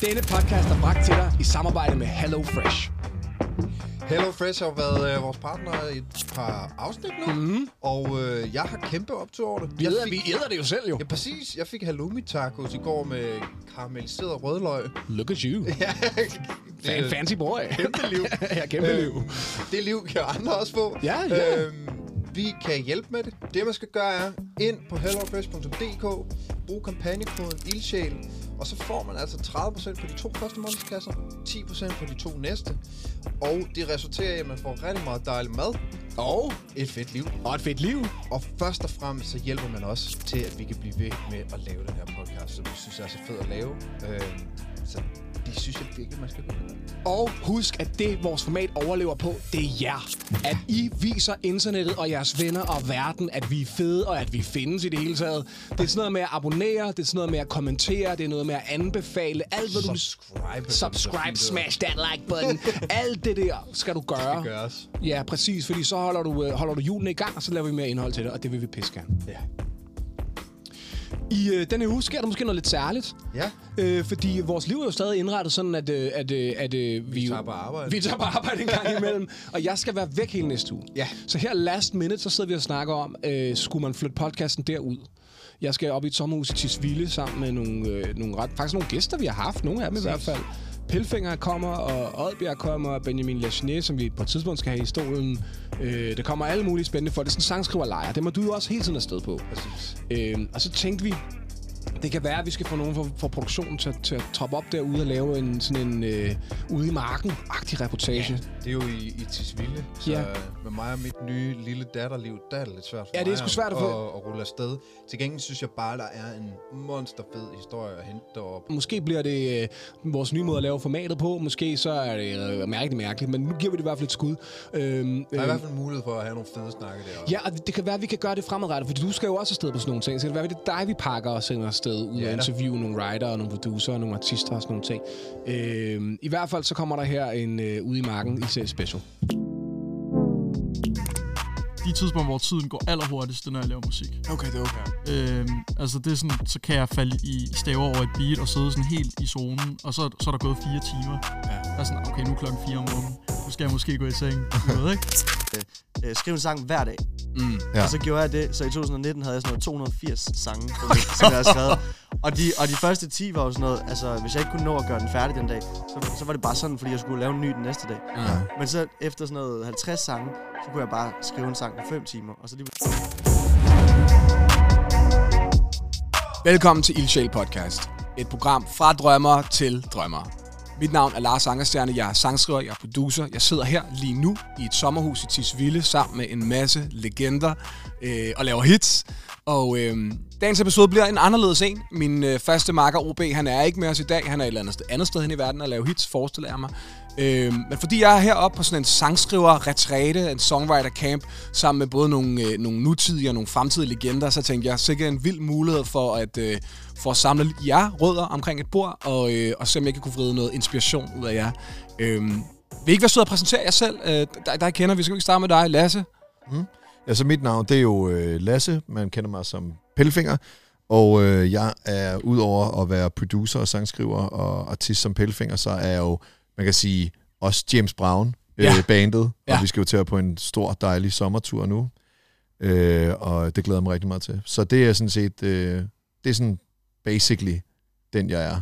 Denne podcast er bragt til dig i samarbejde med Hello Fresh. Hello Fresh har været øh, vores partner i et par afsnit nu, mm-hmm. og øh, jeg har kæmpe optur over det. Vi æder, fik- vi æder det jo selv jo. Ja, præcis. Jeg fik halloumi tacos i går med karamelliseret rødløg. Look at you. Ja, Fan, fancy boy. Kæmpe liv. ja, kæmpe liv. Øhm, det liv kan andre også få. Ja, ja. Øhm, vi kan hjælpe med det. Det, man skal gøre, er ind på hellofresh.dk, brug kampagnekoden ildsjæl, og så får man altså 30% på de to første månedskasser, 10% på de to næste, og det resulterer i, at man får rigtig meget dejlig mad, Og, et fedt liv, og et fedt liv. og først og fremmest så hjælper man også til, at vi kan blive ved med at lave den her podcast, som vi synes er så fed at lave. Øhm, så det synes jeg virkelig, man skal gøre. Og husk, at det, vores format overlever på, det er jer. At I viser internettet og jeres venner og verden, at vi er fede og at vi findes i det hele taget. Det er sådan noget med at abonnere, det er sådan noget med at kommentere, det er noget med at anbefale. Alt, hvad du... Subscribe. Subscribe, smash that like button. Alt det der skal du gøre. Det gøres. Ja, præcis, fordi så holder du, øh, holder du julen i gang, og så laver vi mere indhold til det, og det vil vi pisse gerne. Ja. I øh, denne uge sker der måske noget lidt særligt. Ja. Øh, fordi vores liv er jo stadig indrettet sådan, at, øh, at, øh, at øh, vi, tager på arbejde. Vi tager på arbejde en gang imellem. og jeg skal være væk hele næste uge. Ja. Så her last minute, så sidder vi og snakker om, øh, skulle man flytte podcasten derud? Jeg skal op i et sommerhus i Tisvilde sammen med nogle, øh, nogle ret, faktisk nogle gæster, vi har haft. Nogle af dem i hvert fald. Pilfinger kommer, og Oddbjerg kommer, og Benjamin Lachine, som vi på et tidspunkt skal have i stolen. Øh, der kommer alle mulige spændende for. Det er sådan en sangskriverlejr. Det må du jo også hele tiden afsted på. Præcis. Øh, og så tænkte vi, det kan være, at vi skal få nogen fra, fra produktionen til, til at troppe op derude og lave en sådan en øh, ude i marken-agtig reportage. Det er jo i, i Tisvilde, så Ja. ja. med mig og mit nye lille datterliv, der er det lidt svært for Ja, det er sgu svært at at, at rulle afsted. Til gengæld synes jeg bare, der er en monsterfed historie at hente deroppe. Måske bliver det øh, vores nye måde at lave formatet på. Måske så er det øh, mærkeligt mærkeligt, men nu giver vi det i hvert fald et skud. Øhm, Der er i øh, hvert fald mulighed for at have nogle fede snakke deroppe. Ja, og det kan være, at vi kan gøre det fremadrettet, for du skal jo også afsted på sådan nogle ting. Så det kan være, at det er dig, vi pakker og sender afsted ud Ja og interviewe nogle writer og nogle producer og nogle artister og sådan nogle ting. Øhm, I hvert fald så kommer der her en øh, ude i marken i special. de tidspunkter, hvor tiden går allerhurtigst, det er, når jeg laver musik. Okay, det er okay. Øhm, altså det er sådan, så kan jeg falde i staver over et beat og sidde sådan helt i zonen, og så, så er der gået fire timer. Ja. Jeg er sådan, okay, nu er klokken fire om morgenen. Nu skal jeg måske gå i seng. Du ved, ikke? øh, skrive en sang hver dag. Mm. Ja. Og så gjorde jeg det, så i 2019 havde jeg sådan noget 280 sange, som jeg havde skrevet. Og de, og de første 10 var jo sådan noget, altså hvis jeg ikke kunne nå at gøre den færdig den dag, så, så var det bare sådan, fordi jeg skulle lave en ny den næste dag. Ja. Men så efter sådan noget 50 sange, så kunne jeg bare skrive en sang på 5 timer, og så lige Velkommen til Ildsjæl Podcast. Et program fra drømmer til drømmer. Mit navn er Lars Angerstjerne, jeg er sangskriver, jeg er producer. Jeg sidder her lige nu i et sommerhus i Tisvilde sammen med en masse legender øh, og laver hits. Og øh, dagens episode bliver en anderledes en. Min øh, faste marker OB, han er ikke med os i dag. Han er et eller andet sted, andet sted hen i verden og laver hits, forestiller jeg mig. Øh, men fordi jeg er heroppe på sådan en sangskriver retræte, en songwriter camp, sammen med både nogle, øh, nogle nutidige og nogle fremtidige legender, så tænkte jeg, sikkert en vild mulighed for at, øh, for at samle jer rødder omkring et bord, og, øh, og se om jeg kan kunne vride noget inspiration ud af jer. Øh, vil I ikke være sød at præsentere jer selv? Øh, der, der kender vi. Skal vi ikke starte med dig, Lasse? Altså mit navn, det er jo øh, Lasse. Man kender mig som Pelfinger. Og øh, jeg er udover at være producer og sangskriver og artist som Pelfinger, så er jeg jo, man kan sige, også James Brown øh, Ja. bandet. Ja. Og vi skal jo til på en stor, dejlig sommertur nu. Øh, og det glæder jeg mig rigtig meget til. Så det er sådan set, øh, det er sådan basically den, jeg er.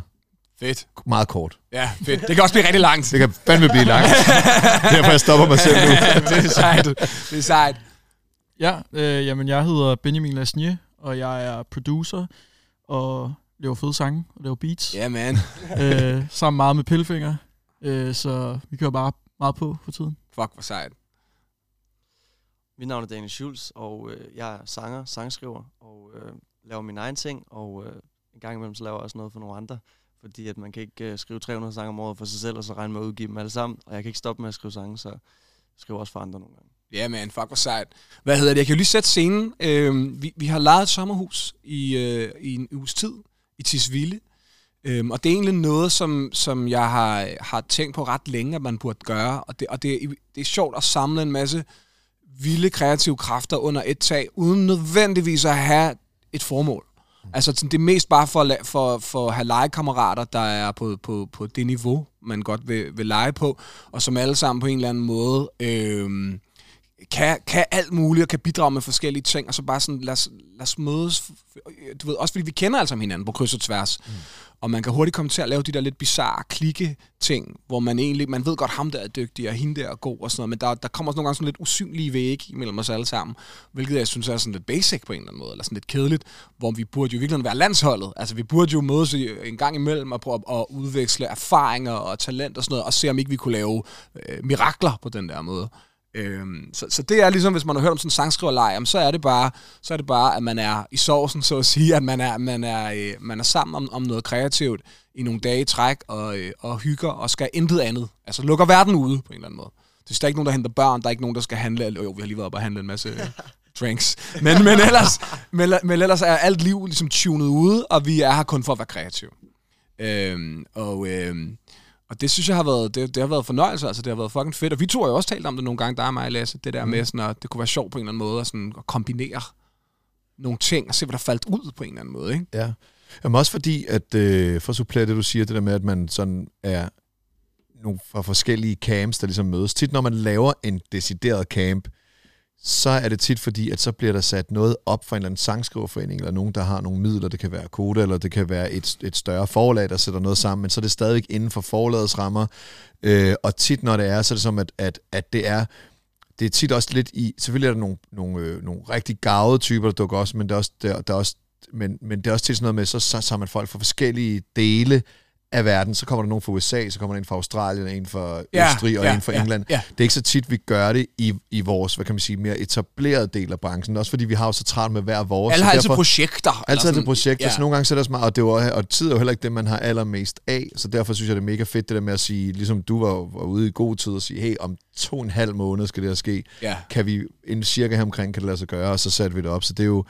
Fedt. Meget kort. Ja, fedt. Det kan også blive rigtig langt. Det kan fandme blive langt. Derfor jeg stopper mig selv nu. det er sejt. Det er sejt. Ja, øh, jamen jeg hedder Benjamin Lasnier, og jeg er producer og laver fede sange og laver beats. Ja, man. øh, sammen meget med Pilfinger. Øh, så vi kører bare meget på for tiden. Fuck, hvor sejt. Mit navn er Daniel Schulz, og øh, jeg er sanger, sangskriver, og øh, laver min egen ting, og øh, en gang imellem så laver jeg også noget for nogle andre, fordi at man kan ikke øh, skrive 300 sange om året for sig selv, og så regne med at udgive dem alle sammen, og jeg kan ikke stoppe med at skrive sange, så jeg skriver også for andre nogle gange. Ja, man, fuck hvor sejt. Hvad hedder det? Jeg kan jo lige sætte scenen. Øh, vi, vi har lejet et sommerhus i, øh, i en uges tid i Tisvilde. Øhm, og det er egentlig noget, som, som jeg har, har tænkt på ret længe, at man burde gøre. Og, det, og det, er- det er sjovt at samle en masse vilde kreative kræfter under et tag, uden nødvendigvis at have et formål. Altså, sådan, det er mest bare for, for, for at have legekammerater, der er på, på, på det niveau, man godt vil, vil lege på, og som alle sammen på en eller anden måde øh, kan, kan alt muligt, og kan bidrage med forskellige ting, og så bare sådan, lad os, lad os mødes. Du ved, også fordi vi kender altså hinanden på kryds og tværs. Mm. Og man kan hurtigt komme til at lave de der lidt bizarre klikke ting, hvor man egentlig, man ved godt, ham der er dygtig, og hende der er god og sådan noget, men der, der kommer også nogle gange sådan lidt usynlige vægge imellem os alle sammen, hvilket jeg synes er sådan lidt basic på en eller anden måde, eller sådan lidt kedeligt, hvor vi burde jo virkelig være landsholdet. Altså vi burde jo mødes en gang imellem og prøve at udveksle erfaringer og talent og sådan noget, og se om ikke vi kunne lave øh, mirakler på den der måde. Øhm, så, så det er ligesom, hvis man har hørt om sådan en sangskriverleg, jamen, så er det bare, så er det bare, at man er i sovsen, så at sige, at man er, man er, øh, man er sammen om, om noget kreativt i nogle dage i træk, og, øh, og hygger, og skal intet andet. Altså lukker verden ude på en eller anden måde. Det er ikke nogen, der henter børn, der er ikke nogen, der skal handle, eller, jo, vi har lige været oppe og handle en masse øh, drinks, men, men, ellers, men, men ellers er alt liv ligesom tunet ude, og vi er her kun for at være kreative. Øhm, og, øhm, og det synes jeg har været, det, det har været fornøjelse, altså det har været fucking fedt. Og vi to har jo også talt om det nogle gange, der og mig, Lasse, det der mm. med sådan, at det kunne være sjovt på en eller anden måde, at, sådan, at kombinere nogle ting, og se, hvad der faldt ud på en eller anden måde, ikke? Ja. Jamen også fordi, at øh, for at supplere det, du siger, det der med, at man sådan er nogle fra forskellige camps, der ligesom mødes. Tit når man laver en decideret camp, så er det tit fordi, at så bliver der sat noget op for en eller anden sangskriverforening, eller nogen, der har nogle midler, det kan være Koda, eller det kan være et, et større forlag, der sætter noget sammen, men så er det stadigvæk inden for forlagets rammer. Øh, og tit når det er, så er det som, at, at, at det er det er tit også lidt i, selvfølgelig er der nogle, nogle, øh, nogle rigtig gavede typer, der dukker også, men det er også, der, der er også men, men det er også tit sådan noget med, så, så man folk fra forskellige dele af verden. Så kommer der nogen fra USA, så kommer der en fra Australien, en fra Ja, Østrig og ja, en fra ja, England. ja. Det er ikke så tit, vi gør det i, i vores, hvad kan man sige, mere etablerede del af branchen. Også fordi vi har jo så travlt med hver vores. Alle har altid projekter. Altid til projekter, ja. så nogle gange så er det også meget, og, det var, og tid er jo heller ikke det, man har allermest af, så derfor synes jeg, det er mega fedt, det der med at sige, ligesom du var, var ude i god tid og sige, hey, om to og en halv måned skal det her ske, Ja. kan vi en cirka her omkring, kan det lade sig gøre, og så satte vi det op, så det er jo,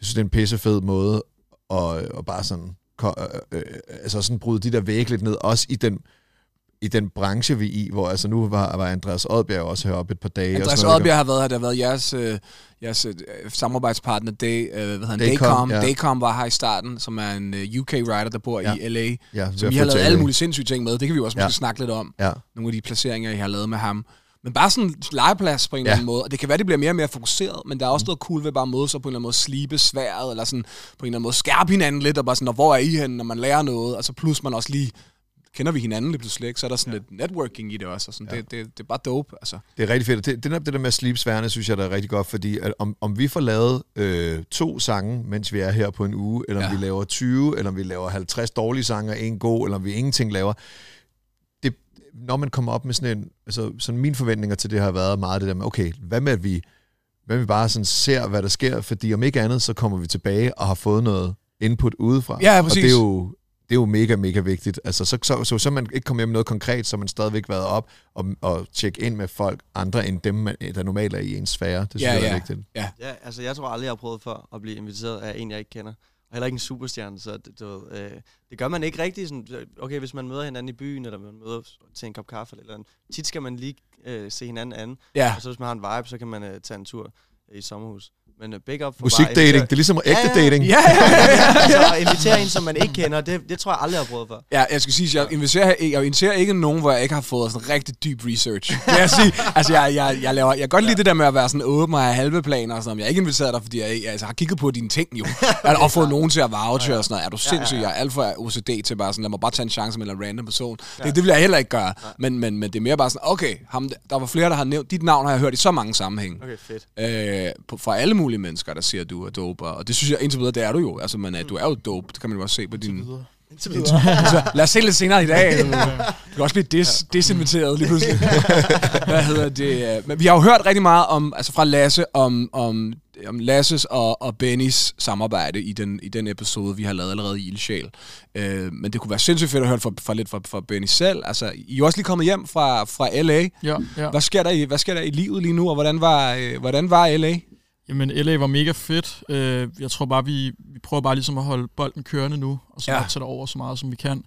jeg synes, det er en pissefed måde, at, at bare sådan, øh, øh, altså sådan bryde de der vægge lidt ned, også i den, i den branche, vi er i, hvor altså nu var, var Andreas Oddbjerg også heroppe et par dage. og Andreas sådan? Oddbjerg har været her, det har været jeres, øh, jeres øh, samarbejdspartner, Day, øh, hvad han, Daycom, Daycom. ja. Daycom var her i starten, som er en øh, UK-writer, der bor Ja. i LA. Ja, at vi har lavet alle mulige sindssyge ting med. Det kan vi jo også Ja. måske snakke lidt om. Ja. Nogle af de placeringer, I har lavet med ham. Men bare sådan en legeplads på en Ja. eller anden måde. Og det kan være, det bliver mere og mere fokuseret, men der er også noget cool ved bare at mødes og på en eller anden måde slibe sværet, eller sådan på en eller anden måde skærpe hinanden lidt, og bare sådan, "Nå, hvor er I henne, når man lærer noget, og så plus man også lige kender vi hinanden lige pludselig, ikke? så er der sådan ja. lidt networking i det også, og sådan. Ja. Det, det, det, er bare dope, altså. Det er rigtig fedt. Det, det, der, det der med at slibe sværene, synes jeg, der er rigtig godt, fordi at om, om vi får lavet øh, to sange, mens vi er her på en uge, eller om Ja. vi laver 20, eller om vi laver 50 dårlige sange og en god, eller om vi ingenting laver, det, når man kommer op med sådan en, altså sådan mine forventninger til det har været meget det der med, okay, hvad med at vi, hvad med vi bare sådan ser, hvad der sker, fordi om ikke andet, så kommer vi tilbage og har fået noget input udefra. Ja, Og præcis. det er jo, det er jo mega, mega vigtigt. Altså, så, så, så, så man ikke kommer hjem med noget konkret, så man stadigvæk været op og, og tjekke ind med folk andre end dem, man, der normalt er i ens sfære. Det synes Ja, jeg er ja. vigtigt. Ja, altså jeg tror aldrig, jeg har prøvet før at blive inviteret af en, jeg ikke kender. Heller ikke en superstjerne, så det, du ved, øh, det gør man ikke rigtigt. Sådan, okay, hvis man møder hinanden i byen, eller man møder til en kop kaffe eller eller andet, tit skal man lige øh, se hinanden an. Ja. Og så hvis man har en vibe, så kan man øh, tage en tur i sommerhus. Men uh, big up for Musikdating, det er ligesom ægte Ja, ja. dating. Ja, ja, ja, ja. altså, at invitere en, som man ikke kender, det, det tror jeg aldrig, jeg har prøvet før. Ja, jeg skal sige, jeg inviterer, jeg inviterer ikke nogen, hvor jeg ikke har fået sådan rigtig dyb research. Det jeg sige. Altså, jeg, jeg, jeg, laver, jeg kan godt lide det der med at være sådan åben og have halve planer og sådan noget. Jeg er ikke inviteret dig, fordi jeg, jeg altså, har kigget på dine ting jo. Jeg har fået nogen til at vouche og sådan noget. Er du sindssyg? Jeg er alt for OCD til bare sådan, lad mig bare tage en chance med en random person. Det, det vil jeg heller ikke gøre. Men, men, men det er mere bare sådan, okay, ham, der var flere, der har nævnt, dit navn har jeg hørt i så mange sammenhænge. Okay, fedt. Øh, på, fra alle mulige mennesker, der siger, at du er dope. Og det synes jeg indtil videre, det er du jo. Altså, men, uh, du er jo dope. Det kan man jo også se på din... Altså, lad os se lidt senere i dag. Du kan også blive dis, disinviteret lige pludselig. Hvad hedder det? Men vi har jo hørt rigtig meget om, altså fra Lasse om, om, om Lasses og, og Bennys samarbejde i den, i den episode, vi har lavet allerede i Ildsjæl. Øh, men det kunne være sindssygt fedt at høre fra, fra lidt fra, fra Benny selv. Altså, I er også lige kommet hjem fra, fra LA. Ja, ja. Hvad sker, der i, hvad sker der i livet lige nu, og hvordan var, øh, hvordan var LA? Jamen, LA var mega fedt. Øh, jeg tror bare, vi, vi prøver bare ligesom at holde bolden kørende nu, og så Ja. tage det over så meget, som vi kan.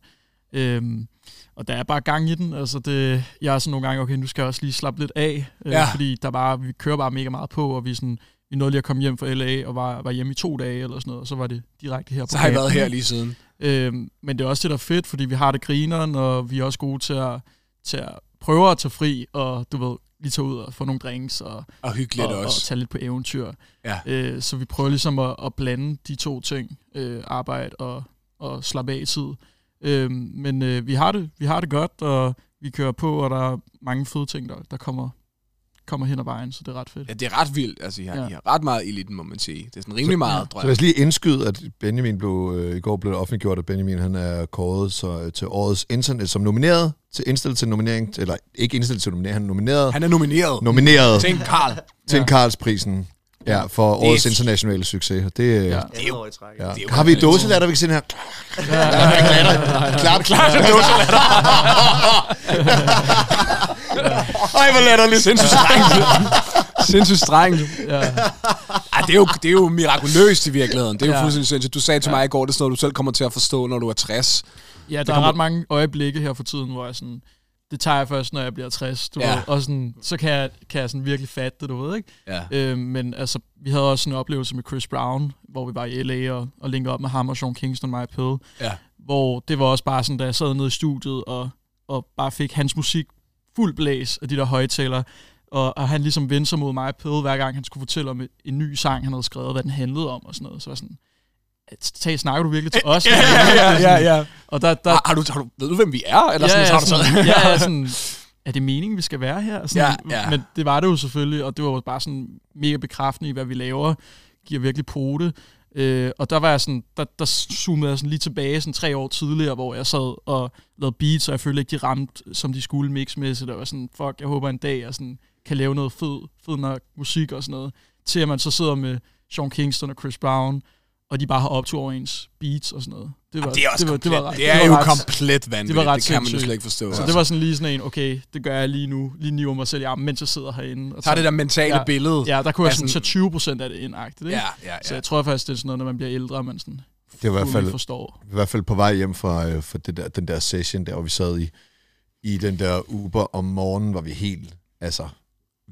Øhm, og der er bare gang i den. Altså det, jeg er sådan nogle gange, okay, nu skal jeg også lige slappe lidt af, øh, Ja. fordi der bare, vi kører bare mega meget på, og vi, sådan, vi nåede lige at komme hjem fra LA og var, var hjemme i to dage eller sådan noget, og så var det direkte her på Så har jeg været her lige siden. Øhm, men det er også det, der er fedt, fordi vi har det grineren, og vi er også gode til at, til at prøve at tage fri, og du ved, lige tage ud og få nogle drinks, og, Og hyggeligt og, og også. tage lidt på eventyr. Ja. Øh, så vi prøver ligesom at, at blande de to ting, øh, arbejde og, og slappe af tid. Øh, men øh, vi, har det, vi har det godt, og vi kører på, og der er mange fede ting, der, der kommer, kommer hen ad vejen, så det er ret fedt. Ja, det er ret vildt. Altså, I har, ja. Ja. I har ret meget i den, må man sige. Det er sådan rimelig meget, Så tror lad jeg. os lige indskyde, at Benjamin blev, øh, i går blev det offentliggjort, at Benjamin han er kåret så, øh, til årets internet, som nomineret, til indstillet til nominering, eller ikke indstillet til nominering, han er nomineret, Han er nomineret. nomineret Tænk, Karl. til en Ja. Carlsprisen ja, for Det årets internationale succes. Det, øh, Ja. ja. Det er jo i træk. Ja. Det er jo Har vi dåselatter, vi kan se den her? Klap, klap. Ej, hvor latterligt. Sindssygt strengt. Sindssygt strengt. Ja. Ej, det, er jo, det er jo mirakuløst i virkeligheden. Det er jo Ja. fuldstændig sindssygt. Du sagde til mig i går, det er sådan noget, du selv kommer til at forstå, når du er 60. Ja, der kommer- er ret mange øjeblikke her for tiden, hvor jeg sådan, det tager jeg først, når jeg bliver 60, du Ja. ja. ved, og sådan, så kan jeg, kan jeg sådan virkelig fatte det, du ved, ikke? Ja. Øhm, men altså, vi havde også en oplevelse med Chris Brown, hvor vi var i LA og, og linkede op med ham og Sean Kingston, mig og Pell, Ja. hvor det var også bare sådan, da jeg sad nede i studiet og, og bare fik hans musik fuld blæs af de der højtalere, og, og han ligesom vendte sig mod mig og hver gang han skulle fortælle om en, ny sang, han havde skrevet, hvad den handlede om og sådan noget. Så var sådan, tag, snakker du virkelig til os? Ja, ja, ja, ja. Og der, der, Har, har, du, har du, ved du, hvem vi er? Eller sådan, ja, har du sådan, sådan, ja, ja, sådan, er det meningen, vi skal være her? Sådan, Ja, ja. Men det var det jo selvfølgelig, og det var jo bare sådan mega bekræftende i, hvad vi laver. Giver virkelig pote. Øh, og der var jeg sådan, der, der zoomede jeg sådan lige tilbage sådan tre år tidligere, hvor jeg sad og lavede beats, og jeg følte ikke, de ramte, som de skulle mixmæssigt. Det var sådan, fuck, jeg håber en dag, jeg sådan, kan lave noget fed, fed nok musik og sådan noget. Til at man så sidder med Sean Kingston og Chris Brown, og de bare har optur over ens beats og sådan noget. Det var, det er også det var, komplet, det var, ret- det er var jo ret- komplet vanvittigt. det var ret det kan man jo slet ikke forstå. så det var sådan lige sådan en, okay, det gør jeg lige nu, lige niver mig selv i armen, mens jeg sidder herinde. Og Så er det der mentale Ja. billede. Ja, der kunne jeg er sådan sådan- tage 20 procent af det indagtigt, ikke? ja, ja. Så ja. jeg tror faktisk, det er sådan noget, når man bliver ældre, man sådan Det var i hvert fald, forstår. i hvert fald på vej hjem fra, øh, fra det der, den der session, der hvor vi sad i, i den der Uber om morgenen, var vi helt, altså,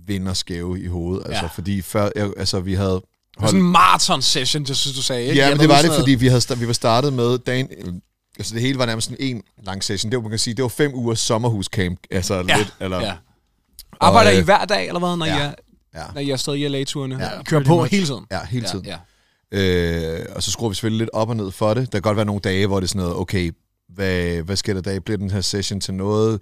vinderskæve i hovedet. Altså, Ja. fordi før, jeg, altså, vi havde Var sådan en marathon session, det synes du sagde, ikke? Ja, Jeg men det var det, fordi vi, havde, vi var startet med dagen... Altså det hele var nærmest sådan en lang session. Det var, man kan sige, det var fem ugers sommerhuscamp. Altså Ja, lidt, eller... Ja. Arbejder Og, I øh, hver dag, eller hvad, når, ja. I, er, Ja, når I er afsted i LA-turene? Ja. I kører på hele tiden? ja hele tiden. Ja, Ja. Øh, og så skruer vi selvfølgelig lidt op og ned for det. Der kan godt være nogle dage, hvor det er sådan noget, okay, hvad, hvad sker der i dag? Bliver den her session til noget?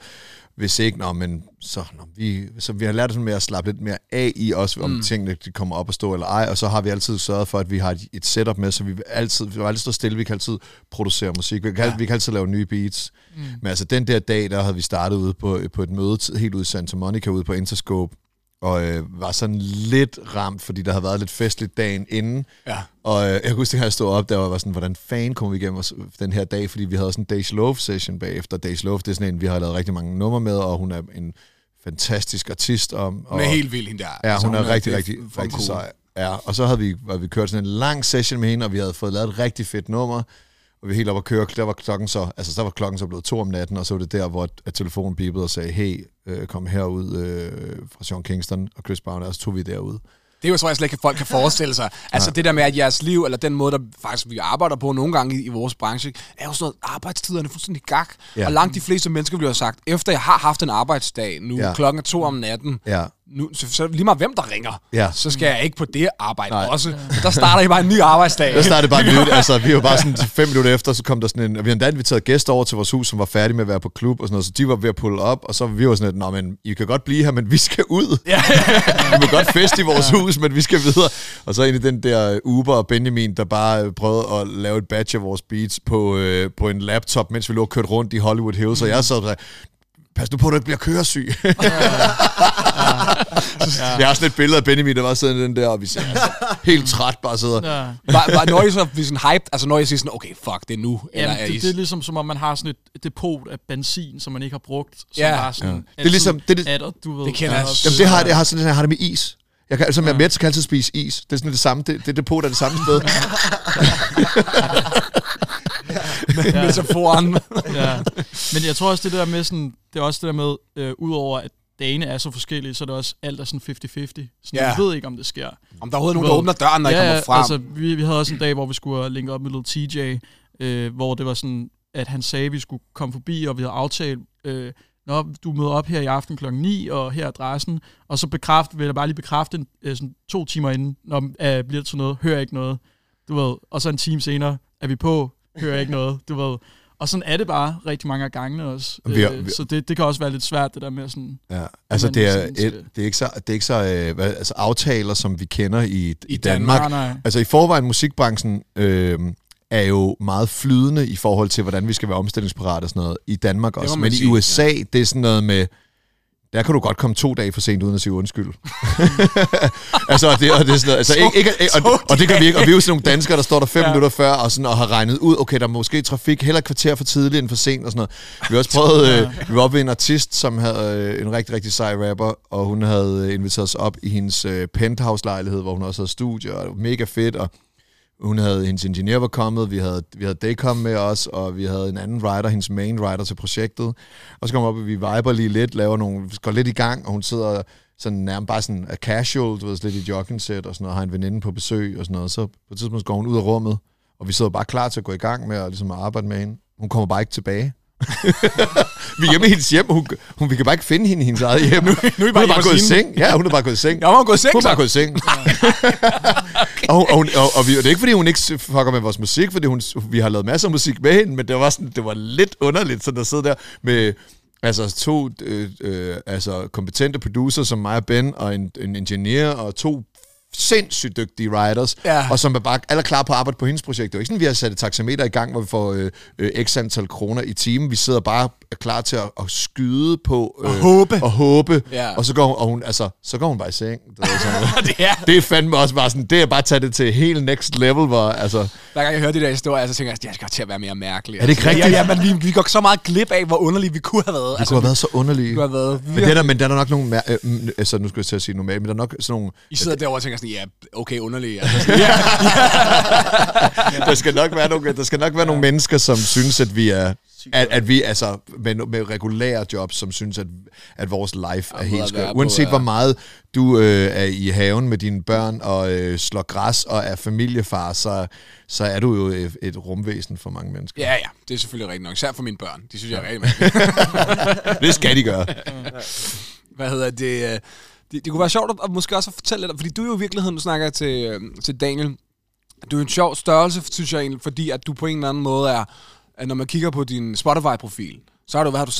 Hvis ikke, nå, men så, nå, vi, så vi har lært sådan med at slappe lidt mere af i os, om Mm. tingene de kommer op og stå eller ej, og så har vi altid sørget for, at vi har et, et setup med, så vi altid, vi altid stå stille, vi kan altid producere musik, vi kan, Ja. vi kan altid lave nye beats. Mm. Men altså den der dag, der havde vi startet ude på, på et møde helt ude i Santa Monica, ude på Interscope, og øh, var sådan lidt ramt, fordi der havde været lidt festligt dagen inden. ja. Og øh, jeg kan huske, at jeg stod op der, og var sådan, hvordan fanden kommer vi igennem os den her dag, fordi vi havde sådan en Days Love session bagefter. Days Love, det er sådan en, vi har lavet rigtig mange numre med, og hun er en fantastisk artist. Og, Hun og, er helt vild, hende der. Ja, Altså, hun er rigtig, det rigtig, fucking rigtig cool. sej. Ja, og så havde vi, havde vi kørt sådan en lang session med hende, og vi havde fået lavet et rigtig fedt nummer, og vi helt op at køre. Der var klokken så, altså der var klokken så blevet to om natten, og så var det der, hvor at telefonen bipede og sagde, hey, øh, kom herud øh, fra Sean Kingston og Chris Brown, og så tog vi derud. Det er jo, tror jeg slet ikke, folk kan forestille sig. Altså det der med, at jeres liv, eller den måde, der faktisk vi arbejder på nogle gange i, i vores branche, er jo sådan noget, arbejdstiderne er fuldstændig gak. Ja. Og langt de fleste mennesker bliver sagt, efter jeg har haft en arbejdsdag, nu Ja. ja. klokken er to om natten, Ja, nu, så, så lige meget hvem der ringer, Ja. så skal jeg ikke på det arbejde Nej. også. Der starter I bare en ny arbejdsdag. Der startede bare nyt. Altså, vi var bare sådan fem minutter efter, så kom der sådan en... Vi havde endda inviteret gæster over til vores hus, som var færdige med at være på klub og sådan noget, så de var ved at pulle op, og så var vi var sådan lidt, Nå, men I kan godt blive her, men vi skal ud. Ja. vi må godt feste i vores hus, men vi skal videre. Og så ind i den der Uber og Benjamin, der bare prøvede at lave et batch af vores beats på, øh, på en laptop, mens vi lå og kørte rundt i Hollywood Hills, og jeg sad der, pas nu på, at du ikke bliver køresyg. Jeg har sådan et billede af Benjamin, der var sådan den der, og vi ser altså, helt træt bare sidder. Ja. Var, var, når I så sådan hyped, altså når I siger sådan, okay, fuck, det er nu, eller Jamen, er I... det, det, er ligesom som om, man har sådan et depot af benzin, som man ikke har brugt. Som Ja. bare sådan Ja. ja. Det er ligesom- det er det- er der, du ved. Det kender jeg Jamen, det har, jeg har sådan, jeg har det med is. Jeg kan, altså, jeg er med, så kan jeg altid spise is. Det er sådan det samme. Det, det depot er det samme sted. Metaforen. ja. Men jeg tror også, det der med sådan, det er også det der med, øh, udover at dagene er så forskellige, så er det også alt er sådan 50-50. Så Ja. yeah. ved ikke, om det sker. Om der er overhovedet nogen, der åbner døren, når I kommer frem. altså, vi, vi havde også en dag, hvor vi skulle linke op med Little TJ, øh, hvor det var sådan, at han sagde, at vi skulle komme forbi, og vi havde aftalt, øh, Nå, du møder op her i aften klokken 9, og her er adressen. Og så bekræft, vil jeg bare lige bekræfte en, øh, sådan to timer inden, når øh, bliver det til noget, hører ikke noget. Du ved, og så en time senere er vi på, hører ikke noget. Du ved, og sådan er det bare rigtig mange af gangene også. Vi har- Øh, vi- så det, det kan også være lidt svært, det der med sådan... Ja, altså det er, et, det er ikke så, det er ikke så øh, hvad, altså aftaler, som vi kender i, i, I Danmark. Nej. Altså i forvejen, musikbranchen øh, er jo meget flydende i forhold til, hvordan vi skal være omstillingsparate og sådan noget. I Danmark også. Men sige, i USA, det er sådan noget med... Der kan du godt komme to dage for sent uden at sige undskyld. altså, og det, og det er sådan noget, altså, ikke, ikke, og, og, det kan vi ikke. Og vi er jo sådan nogle danskere, der står der fem ja. Minutter før og, sådan, og har regnet ud, okay, der er måske trafik heller kvarter for tidligt end for sent og sådan noget. Vi har også prøvet, øh, vi var oppe ved en artist, som havde øh, en rigtig, rigtig sej rapper, og hun havde øh, inviteret os op i hendes øh, penthouse-lejlighed, hvor hun også havde studie, og mega fedt, og hun havde, hendes ingeniør var kommet, vi havde, vi havde Daycom med os, og vi havde en anden writer, hendes main writer til projektet. Og så kommer vi op, og vi viber lige lidt, laver nogle, går lidt i gang, og hun sidder sådan nærmest bare sådan er casual, du ved, lidt i jogging-sæt og sådan noget, har en veninde på besøg og sådan noget. Så på et tidspunkt går hun ud af rummet, og vi sidder bare klar til at gå i gang med at, ligesom at arbejde med hende. Hun kommer bare ikke tilbage. vi er hjemme i hendes hjem, hun, hun, vi kan bare ikke finde hende i hendes eget hjem. Nu, nu er I hun bare er bare gået i seng. Ja, hun er bare gået i seng. Nå, man går i seng, Hun er bare gået i seng. og, og, hun- og, og, vi, og det er ikke, fordi hun ikke fucker med vores musik, fordi hun, vi har lavet masser af musik med hende, men det var, sådan, det var lidt underligt, sådan at sidde der med altså to øh, øh, altså kompetente producer som mig og Ben, og en, en ingeniør, og to sindssygt dygtige writers, Ja. og som er bare alle klar på at arbejde på hendes projekt. Det er ikke sådan, vi har sat et taxameter i gang, hvor vi får øh, øh, x antal kroner i timen. Vi sidder bare er klar til at, at skyde på... Øh, Og håbe. Og håbe. Ja. Og så går hun, og hun, altså, så går hun bare i seng. Du ved, sådan, det er, det er fandme også bare sådan, det er bare at tage det til helt next level, hvor, altså, hver gang jeg hører de der historier, så tænker jeg, at det skal til at være mere mærkeligt. Er det ikke rigtigt? Ja, ja, men vi, vi går så meget glip af, hvor underligt vi kunne have været. det kunne have været så underligt. vi kunne have været Men, det er der, men der er nok nogle, mær- øh, altså nu skal jeg til at sige normalt, men der er nok sådan nogle, I sidder derovre og tænker sådan, ja, okay, underligt. Altså, sådan, der skal nok være nogle, der skal nok være nogle mennesker, som synes, at vi er, at, at vi, altså, med, med regulære jobs, som synes, at, at vores life er helt skør. på, Uanset ja. hvor meget du øh, er i haven med dine børn og øh, slår græs og er familiefar, så, så er du jo et, et rumvæsen for mange mennesker. ja, ja, det er selvfølgelig rigtigt nok. Især for mine børn. De synes, jeg er rigtig mærkeligt. Det skal de gøre. Hvad hedder det? øh, Det, det kunne være sjovt at, at måske også at fortælle lidt, fordi du er jo i virkeligheden, nu snakker jeg til, øh, til Daniel, du er en sjov størrelse, synes jeg egentlig, fordi at du på en eller anden måde er, at når man kigger på din Spotify-profil, så har du, hvad har du,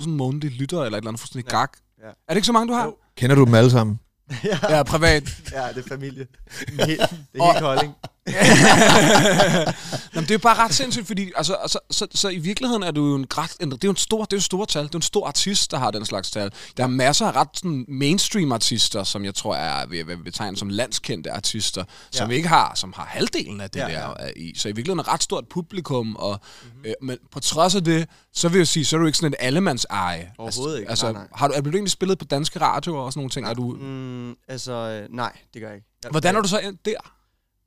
600.000 månedlige lyttere, eller et eller andet fuldstændig Ja. gak. Ja. Er det ikke så mange, du har? Jo. Kender du dem alle sammen? Ja, privat. Ja, det er familie. Det er helt, det Og- er helt kolding. Nå, men det er jo bare ret sindssygt, fordi altså, altså, så, så, i virkeligheden er du jo en, ret, en, det er jo en stor, det er jo et stort tal. Det er en stor artist, der har den slags tal. Der er masser af ret sådan, mainstream artister, som jeg tror er vil, vil betegne som landskendte artister, ja. som ikke har, som har halvdelen af det ja, der ja. er i. Så i virkeligheden er et ret stort publikum, og, mm-hmm. øh, men på trods af det, så vil jeg sige, så er du ikke sådan et allemands eje. Overhovedet ikke. Altså, Nej, nej. Har du, er du egentlig spillet på danske radioer og sådan nogle ting? Er du, Mm, altså, øh, nej, det gør jeg ikke. Jeg, hvordan er du så der?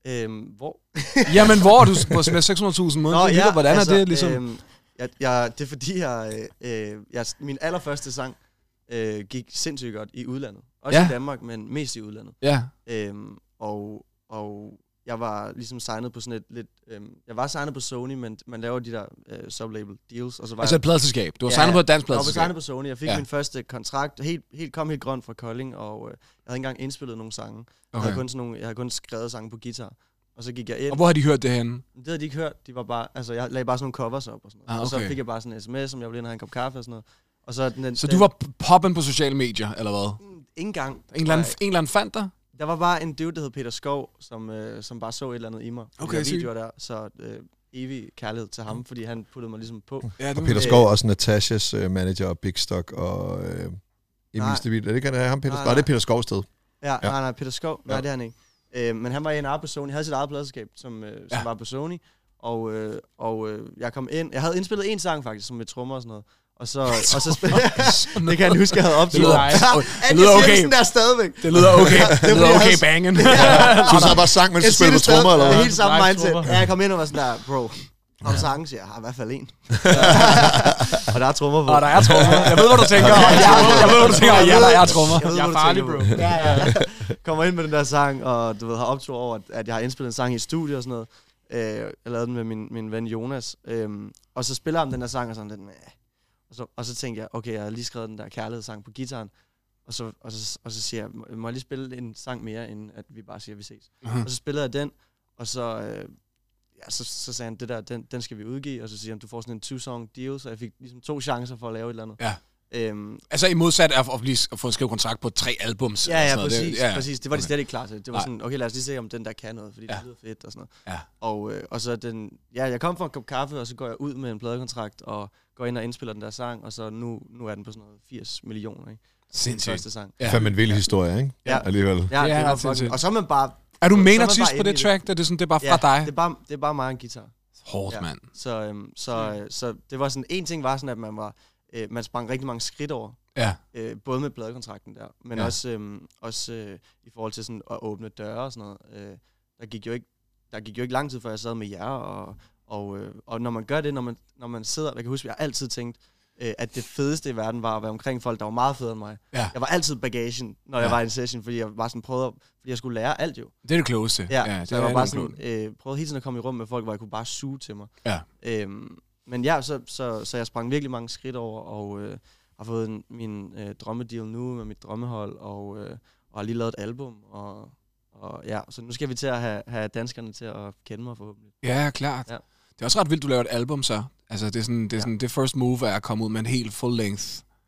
Øhm, hvor? Jamen, hvor du med 600.000 måneder? Ja, hvordan er det ligesom? Øhm, jeg, jeg, det er fordi, jeg, øh, jeg, min allerførste sang øh, gik sindssygt godt i udlandet. Også ja. i Danmark, men mest i udlandet. Ja. Øhm, og, og jeg var ligesom signet på sådan et lidt... Øhm, jeg var signet på Sony, men man laver de der øh, sublabel deals, og så var Altså jeg... et pladselskab. Du har Ja, signet på et dansk Jeg var pladselskab. signet på Sony. Jeg fik Ja. min første kontrakt. Helt, helt, kom helt grønt fra Kolding, og øh, jeg havde ikke engang indspillet nogen sange. Okay. Jeg, havde kun sådan nogle, jeg havde kun skrevet sange på guitar. Og så gik jeg ind. Og hvor har de hørt det henne? Det havde de ikke hørt. De var bare, altså, jeg lagde bare sådan nogle covers op og sådan noget. Ah, Og så okay. fik jeg bare sådan en sms, om jeg ville ind og have en kop kaffe og sådan noget. Og så, den, Så den, du var poppen på sociale medier, eller hvad? Mm, Ingen gang. En eller anden, en eller anden fandt dig? Der var bare en dude, der hed Peter Skov, som, øh, som bare så et eller andet i mig. på de Okay, der sygt. videoer der. Så øh, evig kærlighed til ham, fordi han puttede mig ligesom på. Ja, Og Peter Skov er også Natashas øh, manager og Big Stock og øh, Emil. Stabil. Er det ikke ham, Peter Nej, Skov? Nej, det er. Peter Skov sted. Ja, Ja. nej, nej, Peter Skov. Nej, Ja. det er han ikke. Øh, men han var en arbejde på Sony. Han havde sit eget pladselskab, som, øh, som Ja. var på Sony. Og, øh, og øh, jeg kom ind. Jeg havde indspillet en sang faktisk, som med trommer og sådan noget. Og så, og så spillede Det kan jeg huske, jeg havde Det optaget. lyder, Ja, det lyder okay. det der stadigvæk. Det lyder okay. Det lyder jeg okay bangen. Så du sad bare sang, mens du spillede på det trommer, eller Det er hvad? helt samme mindset. Ja, jeg kom ind og var sådan der, bro, om sangen siger jeg, har i hvert fald en. Og der er trommer på. Og der er trommer. Jeg ved, hvad du tænker. Jeg ved, hvad du tænker. Ja, der er trommer. Jeg, ved, Jeg er hvad du farlig, tænker bro. Ja, ja. Kommer ind med den der sang, og du ved, har optur over, at- at jeg har indspillet en sang i studio og sådan noget. Øh, jeg lavede den med min, min ven Jonas. Øhm, og så spiller han den der sang, og sådan lidt. Og så, og så tænkte jeg, okay, jeg har lige skrevet den der kærlighedssang på gitaren. Og så, og, så, og så siger jeg, "Må- jeg lige spille en sang mere, end at vi bare siger, at vi ses. Mhm. Og så spillede jeg den, og så, øh, ja, så, så sagde han, det der, den, den skal vi udgive. Og så siger han, du får sådan en two-song deal, så jeg fik ligesom to chancer for at lave et eller andet. Ja. Øhm, Altså i modsat af at, blive, at få en skrevet kontrakt på tre albums. Ja, ja, sådan præcis, Det- ja, præcis. Det var de Okay. slet ikke klar til. Det var Nej. sådan, okay, lad os lige se, om den der kan noget, fordi Ja. det lyder fedt og sådan noget. Ja. Og, øh, og så den, ja, jeg kom for en kop kaffe, og så går jeg ud med en pladekontrakt, og går ind og indspiller den der sang, og så nu, nu er den på sådan noget 80 millioner, ikke? Sindssygt. første sang. Ja. Fandme en vild historie, ikke? Ja. Alligevel. Ja, Det er sindssygt. fucking, og så er man bare... Er du main artist på det track? Det er, sådan, det er bare fra ja, dig? Det er, bare, det er bare mig og en guitar. Hårdt, Ja. mand. Så, øhm, så, øh, så det var sådan, en ting var sådan, at man var, øh, man sprang rigtig mange skridt over, Ja. øh, både med pladekontrakten der, men Ja. også, øhm, også øh, i forhold til sådan at åbne døre og sådan noget. Øh, der, gik jo ikke, der gik jo ikke lang tid, før jeg sad med jer, og, og, øh, og når man gør det, når man, når man sidder, jeg kan huske, jeg har altid tænkt, øh, at det fedeste i verden var at være omkring folk, der var meget federe end mig. Ja. Jeg var altid bagagen, når Ja. jeg var i en session, fordi jeg bare sådan prøvede, at- fordi jeg skulle lære alt jo. Det er det klogeste. Ja, det så jeg var bare sådan, øh, prøvede hele tiden at komme i rum med folk, hvor jeg kunne bare suge til mig. Ja. Øhm, men ja, så, så, så jeg sprang virkelig mange skridt over, og øh, har fået en, min øh, drømmedeal nu med mit drømmehold, og, øh, og har lige lavet et album, og, og ja, så nu skal vi til at have, have danskerne til at kende mig forhåbentlig. Ja, klart. Ja. Det er også ret vildt, du laver et album så. Altså, det er sådan, det, er Ja. sådan, det first move er at komme ud med en helt full length.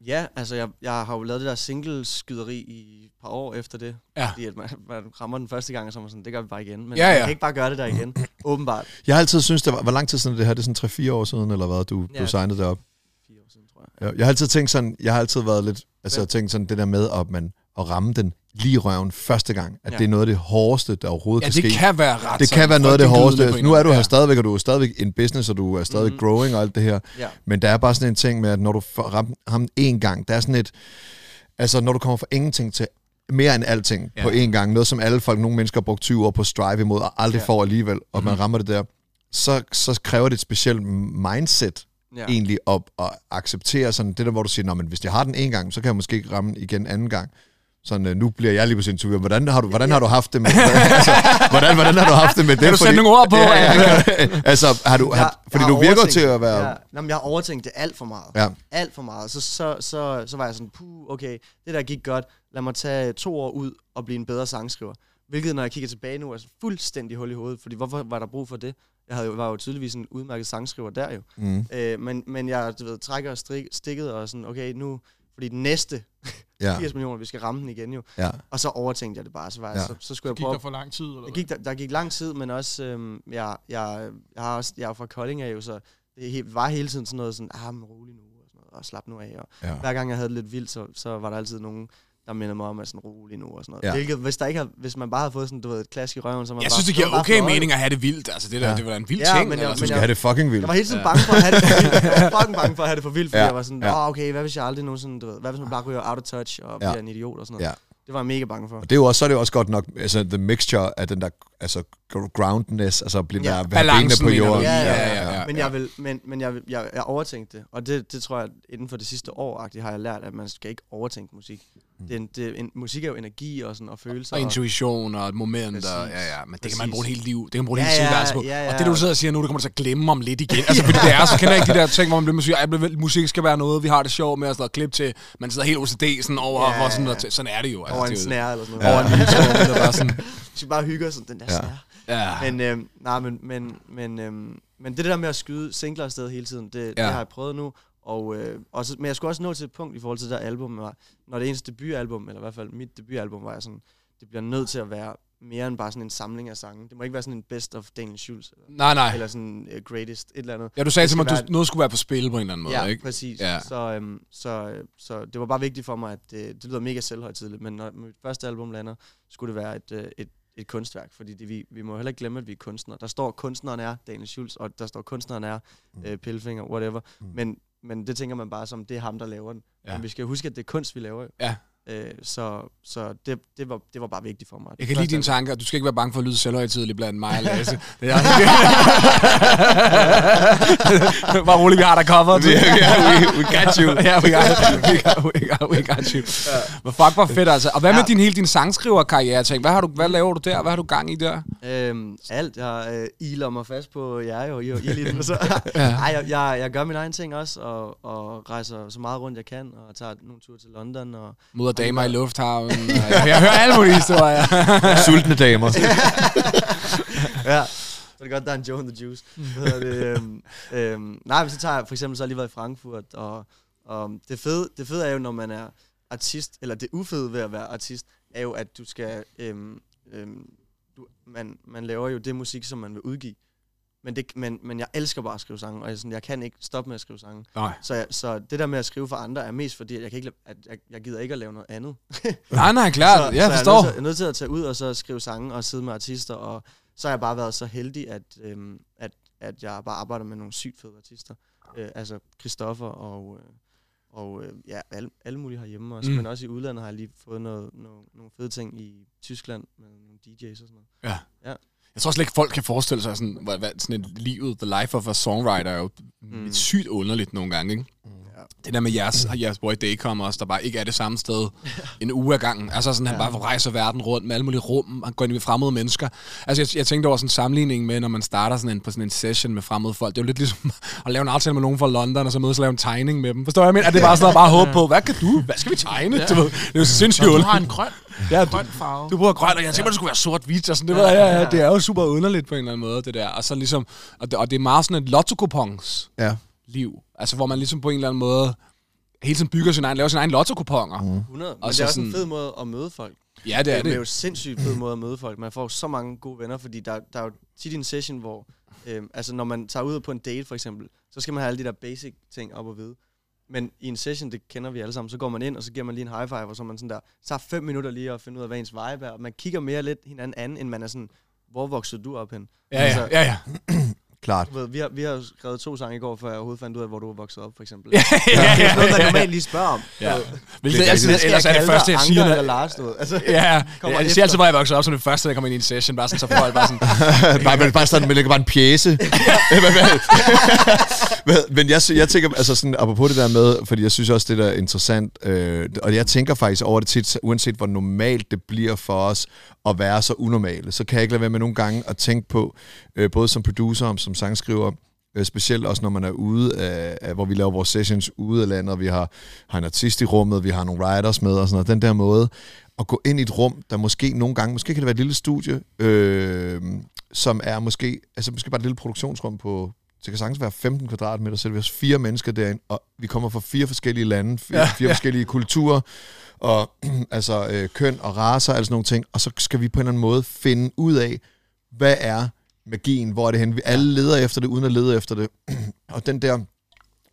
Ja, altså jeg, jeg har jo lavet det der singleskyderi i et par år efter det, Ja. fordi at man, man rammer den første gang, og så er man sådan, det gør vi bare igen. Men Ja, ja. man kan ikke bare gøre det der igen, åbenbart. Jeg har altid syntes, det var... Hvor lang tid siden er det her? Det er sådan 3-4 år siden, eller hvad, du, Ja. du signede det op? Fire år siden, tror jeg. Jeg, jeg har altid tænkt sådan... Jeg har altid været lidt... Altså, Ja. jeg tænkt sådan det der med, at man at ramme den lige røven første gang, at Ja. det er noget af det hårdeste, der overhovedet Ja, kan det ske. kan være ret det kan være noget af det hårdeste. en Nu er du her anden- stadigvæk, og du er stadigvæk in business, og du er stadig Mhm. growing og alt det her. Ja. Men der er bare sådan en ting med, at når du ramt ham én gang, der er sådan et... Altså, når du kommer fra ingenting til mere end alting Ja. ja. på én gang, noget som alle folk, nogle mennesker har brugt 20 år på at strive imod, og aldrig Ja. ja. får alligevel, og Mhm. man rammer det der, så, så kræver det et specielt mindset Ja. ja. egentlig op at acceptere sådan det der, hvor du siger, men hvis jeg har den en gang, så kan jeg måske ikke ramme igen anden gang. Sådan, øh, nu bliver jeg lige på sin tur. Hvordan har du, hvordan har du haft det med, altså, hvordan, hvordan har du haft det med det? Kan du sætte nogle ord på? Ja, ja, ja. altså, har du, Jeg- har, fordi jeg du virker til at være... Ja. Nå, men jeg har overtænkt det alt for meget. Ja. Alt for meget. Så, så, så, så var jeg sådan, puh, okay, det der gik godt. Lad mig tage to år ud og blive en bedre sangskriver. Hvilket, når jeg kigger tilbage nu, er sådan fuldstændig hul i hovedet. Fordi hvorfor var der brug for det? Jeg havde jo, var jo tydeligvis en udmærket sangskriver der jo. Mm, Øh, men, men jeg du ved, trækker strik, stikket og sådan, okay, nu... Fordi den næste ja, 80 millioner, vi skal ramme den igen jo. ja. Og så overtænkte jeg det bare. Så, var Ja. så, så skulle jeg Gik prøve der for lang tid? Eller der gik, der, der gik lang tid, men også, øhm, jeg, jeg, jeg, har også, jeg er fra Kolding af jo, så det var hele tiden sådan noget sådan, ah, men rolig nu, og, sådan noget, og slap nu af. Og Ja. hver gang jeg havde det lidt vildt, så, så var der altid nogen, der mindede mig om, at sådan rolig nu og sådan noget. Ja. Ja. Hvilket, hvis, der ikke har, hvis man bare havde fået sådan, du ved, et klask i røven, så man Jeg bare, synes, det var giver bare okay mening at have det vildt. Altså, det, der, Ja. det var en vild Ja, ting. men jeg- eller Du skal jeg- have det fucking vildt. Jeg var hele tiden bange for at have det for vildt. Jeg var fucking bange for at have det for vildt, fordi Ja. jeg var sådan, Ja. åh, okay, hvad hvis jeg aldrig nogensinde, du ved, hvad hvis man bare ryger out of touch og Ja. bliver en idiot og sådan noget. Ja. Det var jeg mega bange for. Og det er jo også, så er det jo også godt nok, altså the mixture af den der, altså groundness, altså blive Ja. ja, benene på jorden. Ja, ja, ja, ja. Men jeg vil, men, men jeg, vil, jeg, jeg overtænkte det, og det, det tror jeg, inden for det sidste år har jeg lært, at man skal ikke overtænke musik. Mm. Det er en, det, er en, musik er jo energi og, sådan, og følelser. Og og, intuition og et moment. Og, Præcis. ja, ja, men det kan man Præcis. bruge et helt liv. Det kan man bruge Ja, helt ja, på. ja, ja. Og det, du sidder og siger nu, det kommer du til at glemme om lidt igen. Altså, fordi det er, så kender jeg ikke de der ting, hvor man bliver musik. Ej, bliver- musik skal være noget, vi har det sjovt med, og sådan noget klip til, man sidder helt OCD sådan over, Ja, ja, sådan, ja, noget, ja. sådan er det jo. Altså, over en snære eller sådan noget. Over en lille bare sådan, Vi skal bare hygge os sådan, den der Ja. ja. snære. ja. Men, øhm, nej, men, men, men, øhm, men det der med at skyde singler afsted hele tiden, det, Ja. det har jeg prøvet nu. Og, øh, og så, men jeg skulle også nå til et punkt i forhold til det der album, var, når det er ens debutalbum, eller i hvert fald mit debutalbum, var jeg sådan, det bliver nødt til at være mere end bare sådan en samling af sange. Det må ikke være sådan en best of Daniel Schulz, eller, Nej, nej. eller sådan uh, greatest, et eller andet. Ja, du sagde til mig, at noget skulle være på spil på en eller anden måde, ja, ikke? præcis. Ja. Ja. Så, øhm, så, øh, så det var bare vigtigt for mig, at det, det lyder mega selvhøjtidligt, men når mit første album lander, skulle det være et, øh, et, et kunstværk, fordi det, vi, vi må heller ikke glemme, at vi er kunstnere. Der står, kunstneren er Daniel Schulz, og der står, kunstneren er øh, Pillefinger, whatever. Mm. Men, men det tænker man bare som, det er ham, der laver den. Ja. Men vi skal huske, at det er kunst, vi laver. jo. Ja. Øh, så så det, det, var, det var bare vigtigt for mig. Jeg kan lide dine tanker. Du skal ikke være bange for at lyde selvhøjtidlig blandt mig og Lasse. Det er Bare roligt, vi har dig covered. Yeah, yeah, we, we got you. ja, we got, we got, we got, we got you. Men fuck, hvor fedt altså. Og hvad med Ja. din hele din sangskriverkarriere? Tænk, hvad, har du, hvad laver du der? Hvad har du gang i der? Øhm, alt. Jeg øh, iler mig fast på jer jo, I, I lige så. Ja. Ej, jeg, jeg, jeg gør min egen ting også, og, og rejser så meget rundt jeg kan, og tager nogle ture til London. Og, Møder damer i lufthavnen. Jeg, jeg hører alle mulige historier. Sultne damer. ja, så er det godt, der er en Joe and the Juice. Hvad det, øhm, øhm, nej, men så tager jeg, for eksempel så lige været i Frankfurt, og, og det, fede, det fede er jo, når man er artist, eller det ufede ved at være artist, er jo, at du skal, øhm, øhm, du, man, man laver jo det musik, som man vil udgive. Men, det, men, men jeg elsker bare at skrive sange, og jeg, sådan, jeg kan ikke stoppe med at skrive sange. Nej. Så, jeg, så det der med at skrive for andre er mest fordi, at jeg, kan ikke, at jeg, jeg gider ikke at lave noget andet. Nej, nej, klart. så, Jeg så forstår. Jeg er, nødt til, jeg er nødt til at tage ud og så skrive sange og sidde med artister, og så har jeg bare været så heldig, at, øhm, at, at jeg bare arbejder med nogle sygt fede artister. Øh, altså Christoffer og, øh, og øh, ja, alle, alle mulige herhjemme også, Mm. men også i udlandet har jeg lige fået noget, noget, nogle fede ting i Tyskland med nogle DJ's og sådan noget. Jeg tror slet ikke, folk kan forestille sig sådan, hvad, hvad, sådan et livet, the life of a songwriter, er jo mm. Mm. sygt underligt nogle gange, ikke? Ja. Det der med jeres, jeres boy Daycom også, der bare ikke er det samme sted en uge ad gangen. Altså sådan, han Ja. bare rejser verden rundt med alle mulige rum, han går ind i fremmede mennesker. Altså jeg, jeg tænkte over sådan en sammenligning med, når man starter sådan en, på sådan en session med fremmede folk. Det er jo lidt ligesom at lave en aftale med nogen fra London, og så mødes og lave en tegning med dem. Forstår jeg, men at det er bare sådan noget, bare håbe på, hvad kan du? Hvad skal vi tegne? Ja. Du ved, det er jo sindssygt du har en grøn, Ja, du, grøn farve. du bruger grøn, og jeg tænker, det skulle være sort-hvidt, og sådan, det, ved jeg, ja, ja, det er jo super underligt på en eller anden måde, det der. Og så ligesom, og det, og det er meget sådan et lotto Ja. liv. Altså, hvor man ligesom på en eller anden måde hele tiden bygger sin egen, laver sin egen lotto-kuponger. Mm. 100. Men Og det er også sådan- en fed måde at møde folk. Ja, det er det er jo det. sindssygt fed måde at møde folk. Man får så mange gode venner, fordi der, der er jo tit en session, hvor... Øh, altså, når man tager ud på en date, for eksempel, så skal man have alle de der basic ting op og vide. Men i en session, det kender vi alle sammen, så går man ind, og så giver man lige en high five, og så er man sådan der, så tager fem minutter lige at finde ud af, hvad ens vibe er. Og man kigger mere lidt hinanden an, end man er sådan, hvor voksede du op hen? Ja, ja, ja, ja. Klart. Du ved, vi, har, vi har skrevet to sange i går, før jeg overhovedet fandt ud af, hvor du var vokset op, for eksempel. ja, ja, Det er noget, man ja, normalt lige spørger om. ja. Ved, Hvilket Det er altid, rigtigt. ellers er det første, jeg siger, Anker Lars, du ved. Altså, Ja, ja. Kommer jeg, siger altid, hvor jeg vokser op som det første, der kommer ind i en session, bare sådan, så folk bare sådan, bare, men bare sådan, man lægger bare en pjæse. Men jeg, jeg tænker, altså sådan, apropos det der med, fordi jeg synes også, det der er interessant, øh, og jeg tænker faktisk over det tit, uanset hvor normalt det bliver for os at være så unormale, så kan jeg ikke lade være med nogle gange at tænke på, øh, både som producer og som sangskriver, øh, specielt også når man er ude af, af, hvor vi laver vores sessions ude af landet, og vi har, har en artist i rummet, vi har nogle writers med og sådan noget, den der måde, at gå ind i et rum, der måske nogle gange, måske kan det være et lille studie, øh, som er måske, altså måske bare et lille produktionsrum på, det kan sagtens være 15 kvadratmeter, så er vi også fire mennesker derinde, og vi kommer fra fire forskellige lande, fire, Ja, fire ja. forskellige kulturer, og altså øh, køn og raser, altså sådan nogle ting, og så skal vi på en eller anden måde finde ud af, hvad er magien, hvor er det hen? Vi alle leder efter det, uden at lede efter det. og den der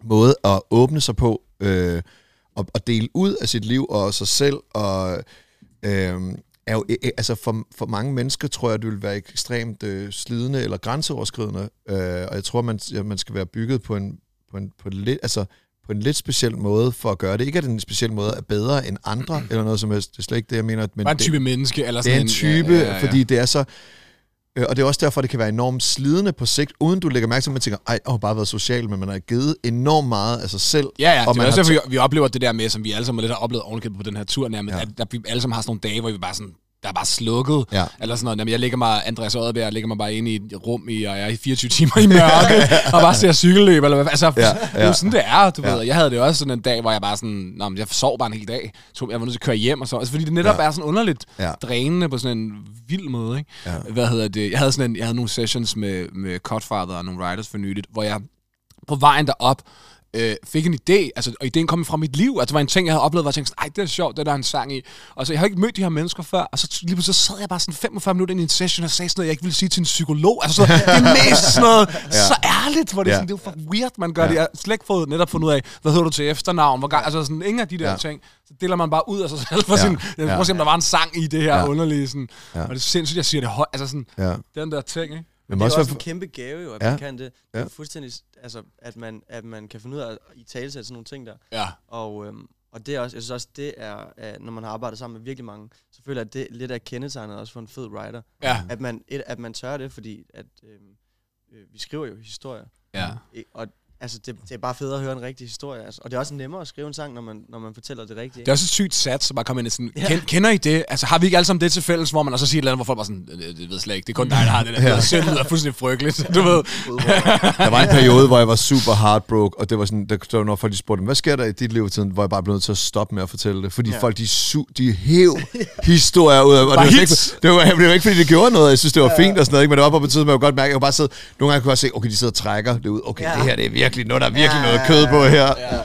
måde at åbne sig på, øh, og, og dele ud af sit liv og sig selv, og øh, er jo, øh, altså for, for mange mennesker tror jeg, det vil være ekstremt øh, slidende eller grænseoverskridende, øh, og jeg tror, man, ja, man skal være bygget på en, på en, på en lidt, altså på en lidt speciel måde for at gøre det. Ikke at den specielle måde er bedre end andre, eller noget som helst. Det er slet ikke det, jeg mener. Men bare en det, type menneske, eller det sådan er en type, ja, ja, ja. fordi det er så... øh, Og det er også derfor, det kan være enormt slidende på sigt, uden du lægger mærke til, at man tænker, ej, jeg har bare været social, men man har givet enormt meget af sig selv. Ja, ja, Og det er også derfor, vi, vi oplever det der med, som vi alle sammen lidt har oplevet ovenikøbet på den her tur nærmest, Ja. at der, vi alle sammen har sådan nogle dage, hvor vi bare sådan, der er bare slukket, Ja. eller sådan noget. Jamen, jeg ligger mig, Andreas Odeberg, jeg ligger mig bare inde i et rum, i, og jeg er i 24 timer i mørke, og bare ser cykelløb, eller hvad, altså, Ja, ja, det er jo sådan, det er, du Ja. ved. Jeg havde det også sådan en dag, hvor jeg bare sådan, Nå, men jeg sov bare en hel dag, Så jeg var nødt til at køre hjem og så, altså, fordi det netop Ja. er sådan underligt Ja. drænende på sådan en vild måde, ikke? Ja. Hvad hedder det? Jeg havde sådan en, jeg havde nogle sessions med, med Cutfather og nogle writers for nyligt, hvor jeg på vejen derop øh, fik en idé, altså, og ideen kom fra mit liv. Altså, det var en ting, jeg havde oplevet, hvor jeg tænkte, sådan, ej, det er sjovt, det er der er en sang i. Og så, jeg har ikke mødt de her mennesker før, og så lige pludselig så sad jeg bare sådan 45 minutter ind i en session og sagde sådan noget, jeg ikke ville sige til en psykolog. Altså, så, det er mest sådan noget, så ærligt, hvor det Ja. sådan, det er jo for weird, man gør Ja. det. Jeg har slet ikke fået, netop fundet ud af, hvad hedder du til efternavn, hvor, altså sådan, ingen af de der Ja. ting. Så deler man bare ud af sig selv for Ja. sin, jeg Ja. prøver at se, om der var en sang i det her Ja. underlige, sådan. Ja. Og det er sindssygt, jeg siger det højt, altså sådan, Ja. den der ting, ikke? Men det er også også en kæmpe gave jo, at Ja. man kan det. Det er Ja. fuldstændig, altså, at man, at man kan finde ud af at i tale sådan nogle ting der. Ja. Og, øhm, Og det er også, jeg synes også, det er, at når man har arbejdet sammen med virkelig mange, så føler jeg, at det lidt er kendetegnet også for en fed writer. Ja. At man, et, at man tør det, fordi at, øh, øh, vi skriver jo historier. Ja. Og altså, det, det er bare fedt at høre en rigtig historie. Altså. Og det er også nemmere at skrive en sang, når man, når man fortæller det rigtige. Det er også et sygt sats, at bare komme ind og sådan, Ja. kender I det? Altså, har vi ikke alle sammen det til fælles, hvor man også siger et eller andet, hvor folk bare sådan, "Øh, det, det ved slet ikke, det er kun dig, der har det der. Ja. Selv lyder fuldstændig frygteligt, du ved. Der var en periode, hvor jeg var super heartbroke, og det var sådan, der, der var når folk de spurgte, mig, hvad sker der i dit liv tiden, hvor jeg bare blev nødt til at stoppe med at fortælle det, fordi Ja. folk, de, su, de hæv historier ud af, og det var, ikke, det, var, det var ikke, fordi det gjorde noget, jeg synes, det var ja. fint og sådan noget, ikke? men det var på tiden, man kunne godt mærke, jeg kunne bare sidde, nogle gange kunne jeg se, okay, de sidder og trækker det ud, okay, ja. det her, det er virkelig noget, der er virkelig Ja, noget kød på her. Ja.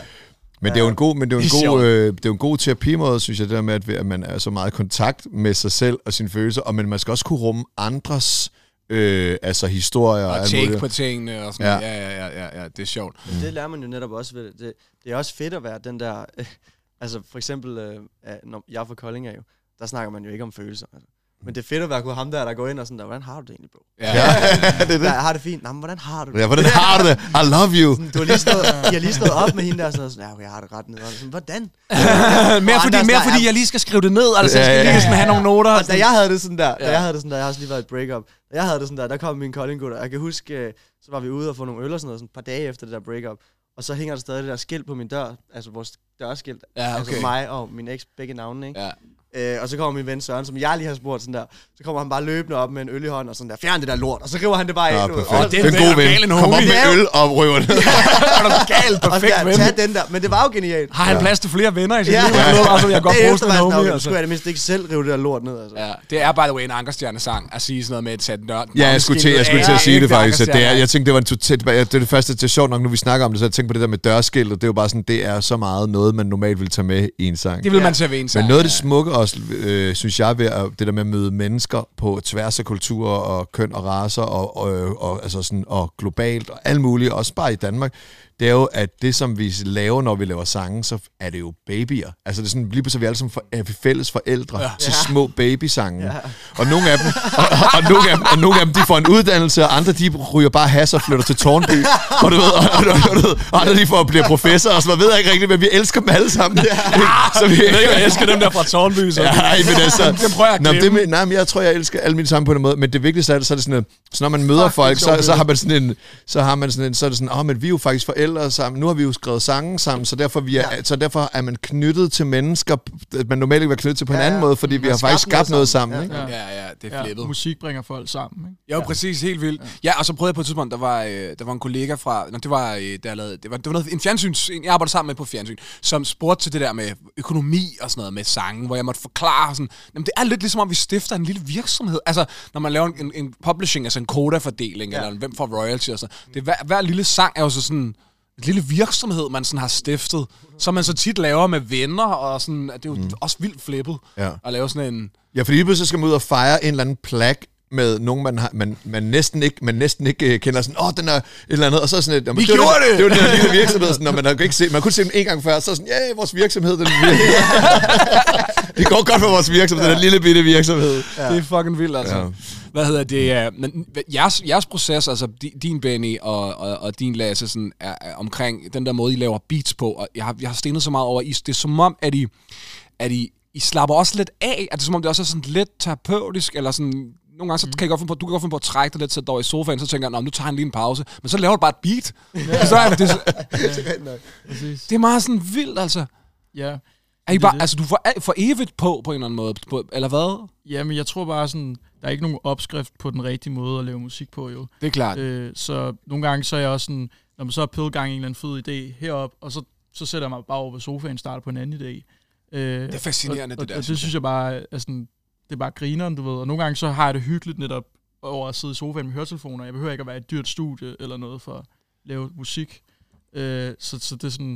Men det er jo en god, men det er jo er en god, øh, det er jo en god terapimåde, synes jeg, det der med, at, at man er så meget i kontakt med sig selv og sine følelser, og men man skal også kunne rumme andres øh, altså historier Og muligt. på tingene og sådan Ja. ja. Ja, ja, ja, ja, det er sjovt. Men det lærer man jo netop også ved det. Det, det er også fedt at være den der... Øh, altså for eksempel, øh, når jeg er fra Kolding af jo, der snakker man jo ikke om følelser. Altså. Men det er fedt at være ham der, der går ind og sådan der, hvordan har du det egentlig, bro? Ja. Ja, det er Ja, det. jeg har det fint. Nå, men hvordan har du det? Ja, hvordan har du det? I love you. Sådan, Du har lige stået, I har lige stået op med hende der, og sådan, sådan ja, okay, jeg har det ret ned. Sådan, hvordan? mere fordi, andre mere snakker- fordi jeg lige skal skrive det ned, altså jeg Ja, skal ja, lige ja. sådan have nogle noter. Og da jeg havde det sådan der, da Ja. jeg havde det sådan der, jeg har også lige været i et breakup. Da jeg havde det sådan der, der kom min kolding og jeg kan huske, øh, så var vi ude og få nogle øl og sådan noget, sådan et par dage efter det der breakup. Og så hænger der stadig det der skilt på min dør, altså vores dørskilt. Ja, Altså okay. mig og min eks, begge navne, ikke? Ja. Øh, og så kommer min ven Søren, som jeg lige har spurgt sådan der. Så kommer han bare løbende op med en øl i hånden og sådan der, fjern det der lort. Og så river han det bare Ja, ind. perfekt. Og, det det er en god er gal en ven. Kom op med øl og røver det. er du galt, og perfekt skal ven. tage den der. Men det var jo genialt. Har han Ja. plads til flere venner i sit Ja. liv? Jeg ved også, at jeg godt Det sådan, homie. okay, Altså. skulle jeg det mindst ikke selv rive det der lort ned, altså. Ja, det er by the way en Ankerstjerne-sang at sige sådan noget med et sat nørd. Ja, jeg skulle til, jeg skulle til at sige det faktisk. At det er, jeg tænkte, det var en total, det er det første, det er sjovt nok, nu vi snakker om det, så jeg tænkte på det der med dørskilt, og det er jo bare sådan, det er så meget noget, man normalt vil tage med i en sang. det vil Ja. man tage ved en sang. Men noget af det ja. smukke også, øh, synes jeg, ved at, det der med at møde mennesker på tværs af kulturer og køn og raser og, og, og, altså sådan, og globalt og alt muligt, også bare i Danmark, det er jo, at det, som vi laver, når vi laver sange, så er det jo babyer. Altså det er sådan, lige pludselig er vi alle sammen for, er vi fælles forældre ja. til små babysange. Ja. Og nogle af dem, og, og, og, nogle af dem, og nogle af dem, de får en uddannelse, og andre, de ryger bare has og flytter til Tornby. og du ved, og, og, og, ved, og andre, de får bliver professor, og så man ved ikke rigtigt, men vi elsker dem alle sammen. Ja. Så vi, Jeg ved ikke, jeg elsker dem der fra Tornby. Så. Ja, ej, men altså, det prøver jeg at Nå, det, med- nej, men jeg tror, jeg elsker alle mine sange på den måde, men det vigtigste er, så er det sådan, at, så når man møder Fuck, folk, så, så har man sådan en, så har man sådan en, så er det sådan, åh, oh, men vi er jo faktisk forældre sammen, nu har vi jo skrevet sange sammen, så derfor, vi er, ja. så derfor er man knyttet til mennesker, man normalt ikke var knyttet til på en Ja, anden ja. måde, fordi vi Man har har faktisk skabt noget skabt noget sammen. sammen. Ja. Ikke? Ja, ja, det er Ja, flippet. musik bringer folk sammen, ikke? Jo, præcis, helt vildt. Ja, og så prøvede jeg på et tidspunkt, der var, øh, der var en kollega fra, nå, det var, øh, der lavede, det var, det var noget, en fjernsyns, en, jeg arbejdede sammen med på fjernsyn, som spurgte til det der med økonomi og sådan noget med sange, hvor jeg måtte forklare sådan, jamen det er lidt ligesom om vi stifter en lille virksomhed. Altså, når man laver en, en, en publishing, altså en kodafordeling, ja. eller en, hvem får royalty og sådan det er, hver, hver lille sang er jo så sådan, en lille virksomhed, man sådan har stiftet, som man så tit laver med venner, og sådan, at det er jo mm. også vildt flippet Ja. at lave sådan en... Ja, fordi lige pludselig skal man ud og fejre en eller anden plak med nogen, man, har, man, man næsten ikke, man næsten ikke øh, kender sådan, åh, oh, den er et eller andet, og så er sådan et, "Jamen, Vi det var gjorde den, det!" Det var den lille virksomhed, sådan, når man har ikke set, man kunne se den en gang før, så er sådan, ja, yeah, vores virksomhed, den det går godt for vores virksomhed, den lille bitte virksomhed. Ja. Det er fucking vildt, altså. Ja. Ja. Hvad hedder det? Men jeres, jeres proces, altså di- din Benny og, og, og din Lasse, sådan, er, er omkring den der måde, I laver beats på, og jeg har, jeg har stenet så meget over, I, det er som om, at I, at I, I slapper også lidt af, at det er som om, det også er sådan lidt terapeutisk, eller sådan, nogle gange så kan jeg godt finde på, du kan godt finde på at trække dig lidt, dig over i sofaen, så tænker jeg, "Nå, nu tager han lige en pause, men så laver du bare et beat. Ja. Så er det, det, Præcis. det er meget sådan vildt, altså. Ja. Er I bare, det. altså, du får for evigt på, på en eller anden måde, på, eller hvad? ja, men jeg tror bare sådan, der er ikke nogen opskrift på den rigtige måde at lave musik på, jo. Det er klart. Øh, så nogle gange så er jeg også sådan, når man så har pilgang en eller anden fed idé herop, og så, så sætter jeg mig bare over ved sofaen og starter på en anden idé. Øh, Det er fascinerende, og, det der, Og, og det synes jeg bare er sådan, det er bare grineren, du ved. Og nogle gange så har jeg det hyggeligt netop over at sidde i sofaen med høretelefoner. Jeg behøver ikke at være i et dyrt studie eller noget for at lave musik. Øh, så, så det er sådan,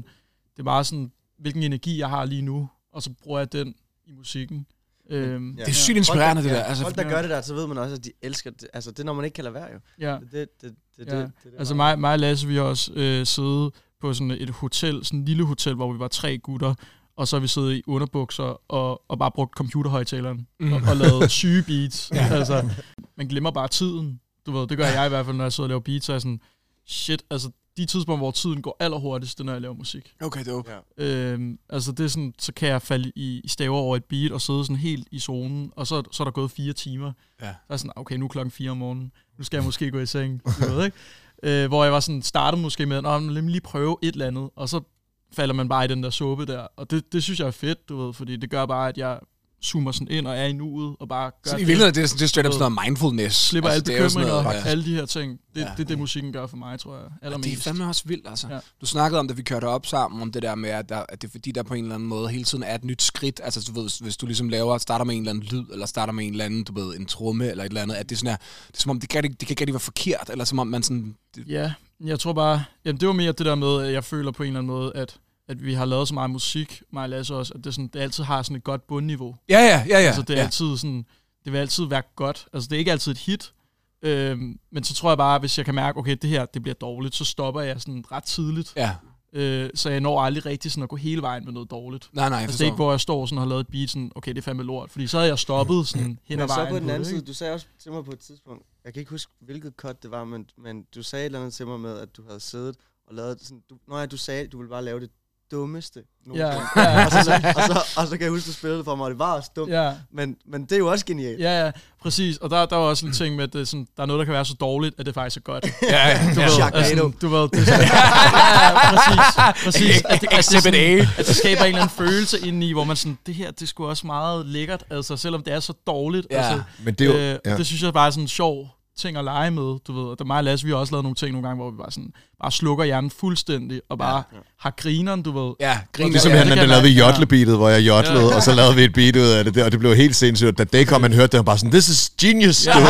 det er bare sådan, hvilken energi jeg har lige nu, og så bruger jeg den i musikken. Øhm, Det er sygt inspirerende, det der. Altså, folk, der ja. gør det der, så ved man også, at de elsker det. Altså, det er, når man ikke kan lade være, jo. ja. Det, det, det, det, Ja. det, det, det Altså mig, mig og Lasse, vi har også øh, siddet på sådan et hotel, sådan et lille hotel, hvor vi var tre gutter, og så har vi siddet i underbukser og, og bare brugt computerhøjtaleren Mm. og, og lavet syge beats. ja. Altså, man glemmer bare tiden. Du ved, det gør jeg i hvert fald, når jeg sidder og laver beats, så er jeg sådan, shit, altså, de tidspunkter, hvor tiden går allerhurtigst, det er, når jeg laver musik. Okay, dope. Ja. Øhm, altså det er sådan, så kan jeg falde i, i staver over et beat og sidde sådan helt i zonen, og så, så er der gået fire timer. Ja. Så er sådan, okay, nu er klokken fire om morgenen, nu skal jeg måske gå i seng, du ved, ikke? Øh, hvor jeg var sådan, startede måske med, at lige prøve et eller andet, og så falder man bare i den der suppe der. Og det, det synes jeg er fedt, du ved, fordi det gør bare, at jeg zoomer sådan ind og er i nuet, og bare gør Så i det. virkeligheden, det er, sådan- det er straight up sådan noget mindfulness. Slipper altså, det alle er bekymringer, noget- ja. alle de her ting. Det, Ja. ja. det er det, musikken gør for mig, tror jeg, Det allermest. er fandme også vildt, altså. Ja. Ja. Du snakkede om, da vi kørte op sammen, om det der med, at, der, at det er fordi, der på en eller anden måde hele tiden er et nyt skridt. Altså, du ved, hvis du ligesom laver, starter med en eller anden lyd, eller starter med en eller anden, du ved, en tromme, eller et eller andet, at det er sådan her, det er som om, det kan, det, det kan ikke være forkert, eller som om man sådan... Det, Ja, jeg tror bare, jamen det var mere det der med, at jeg føler på en eller anden måde, at, at vi har lavet så meget musik, mig og Lasse også, at det, sådan, det altid har sådan et godt bundniveau. ja, ja, ja, ja. Altså det er ja. altid sådan, det vil altid være godt. Altså det er ikke altid et hit, øhm, men så tror jeg bare, hvis jeg kan mærke, okay, det her, det bliver dårligt, så stopper jeg sådan ret tidligt. Ja, Øh, så jeg når aldrig rigtig sådan at gå hele vejen med noget dårligt. nej, nej, jeg Altså det er ikke, hvor jeg står sådan og har lavet et beat, sådan, okay, det er fandme lort. Fordi så havde jeg stoppet sådan hen ad Men så vejen. på den anden side, du sagde også til mig på et tidspunkt, jeg kan ikke huske, hvilket cut det var, men, men du sagde et eller andet til mig med, at du havde siddet og lavet sådan, du, nå ja, du sagde, at du ville bare lave det dummeste. nogensinde. Ja, ja, og, så, og, så, og så kan jeg huske, at du spillede det for mig, og det var også dumt. Ja, Men, men det er jo også genialt. ja, ja, præcis. Og der, der var også en ting med, at det, er sådan, der er noget, der kan være så dårligt, at det faktisk er godt. Ja, ja. Du ved, Sharknado. altså, du ved, det er sådan, ja, ja, præcis, præcis. At det, at, det, sådan, A. at det skaber en eller anden følelse indeni, hvor man sådan, det her, det sgu også meget lækkert, altså selvom det er så dårligt. Ja. Altså, Men det er jo... øh, ja. Det synes jeg bare er sådan sjov ting at lege med, du ved. Og der mig og Lasse, vi har også lavet nogle ting nogle gange, hvor vi bare sådan, bare slukker hjernen fuldstændig, og bare Ja. har grineren, du ved. Ja, grin. Ligesom Ja, ja, det han, der lavede man- ja. jodlebeatet, hvor jeg jodlede, Ja. og så lavede vi et beat ud af det der, og det blev helt sindssygt. Da Dacom, han hørte det, han bare sådan, this is genius. Ja. du ved.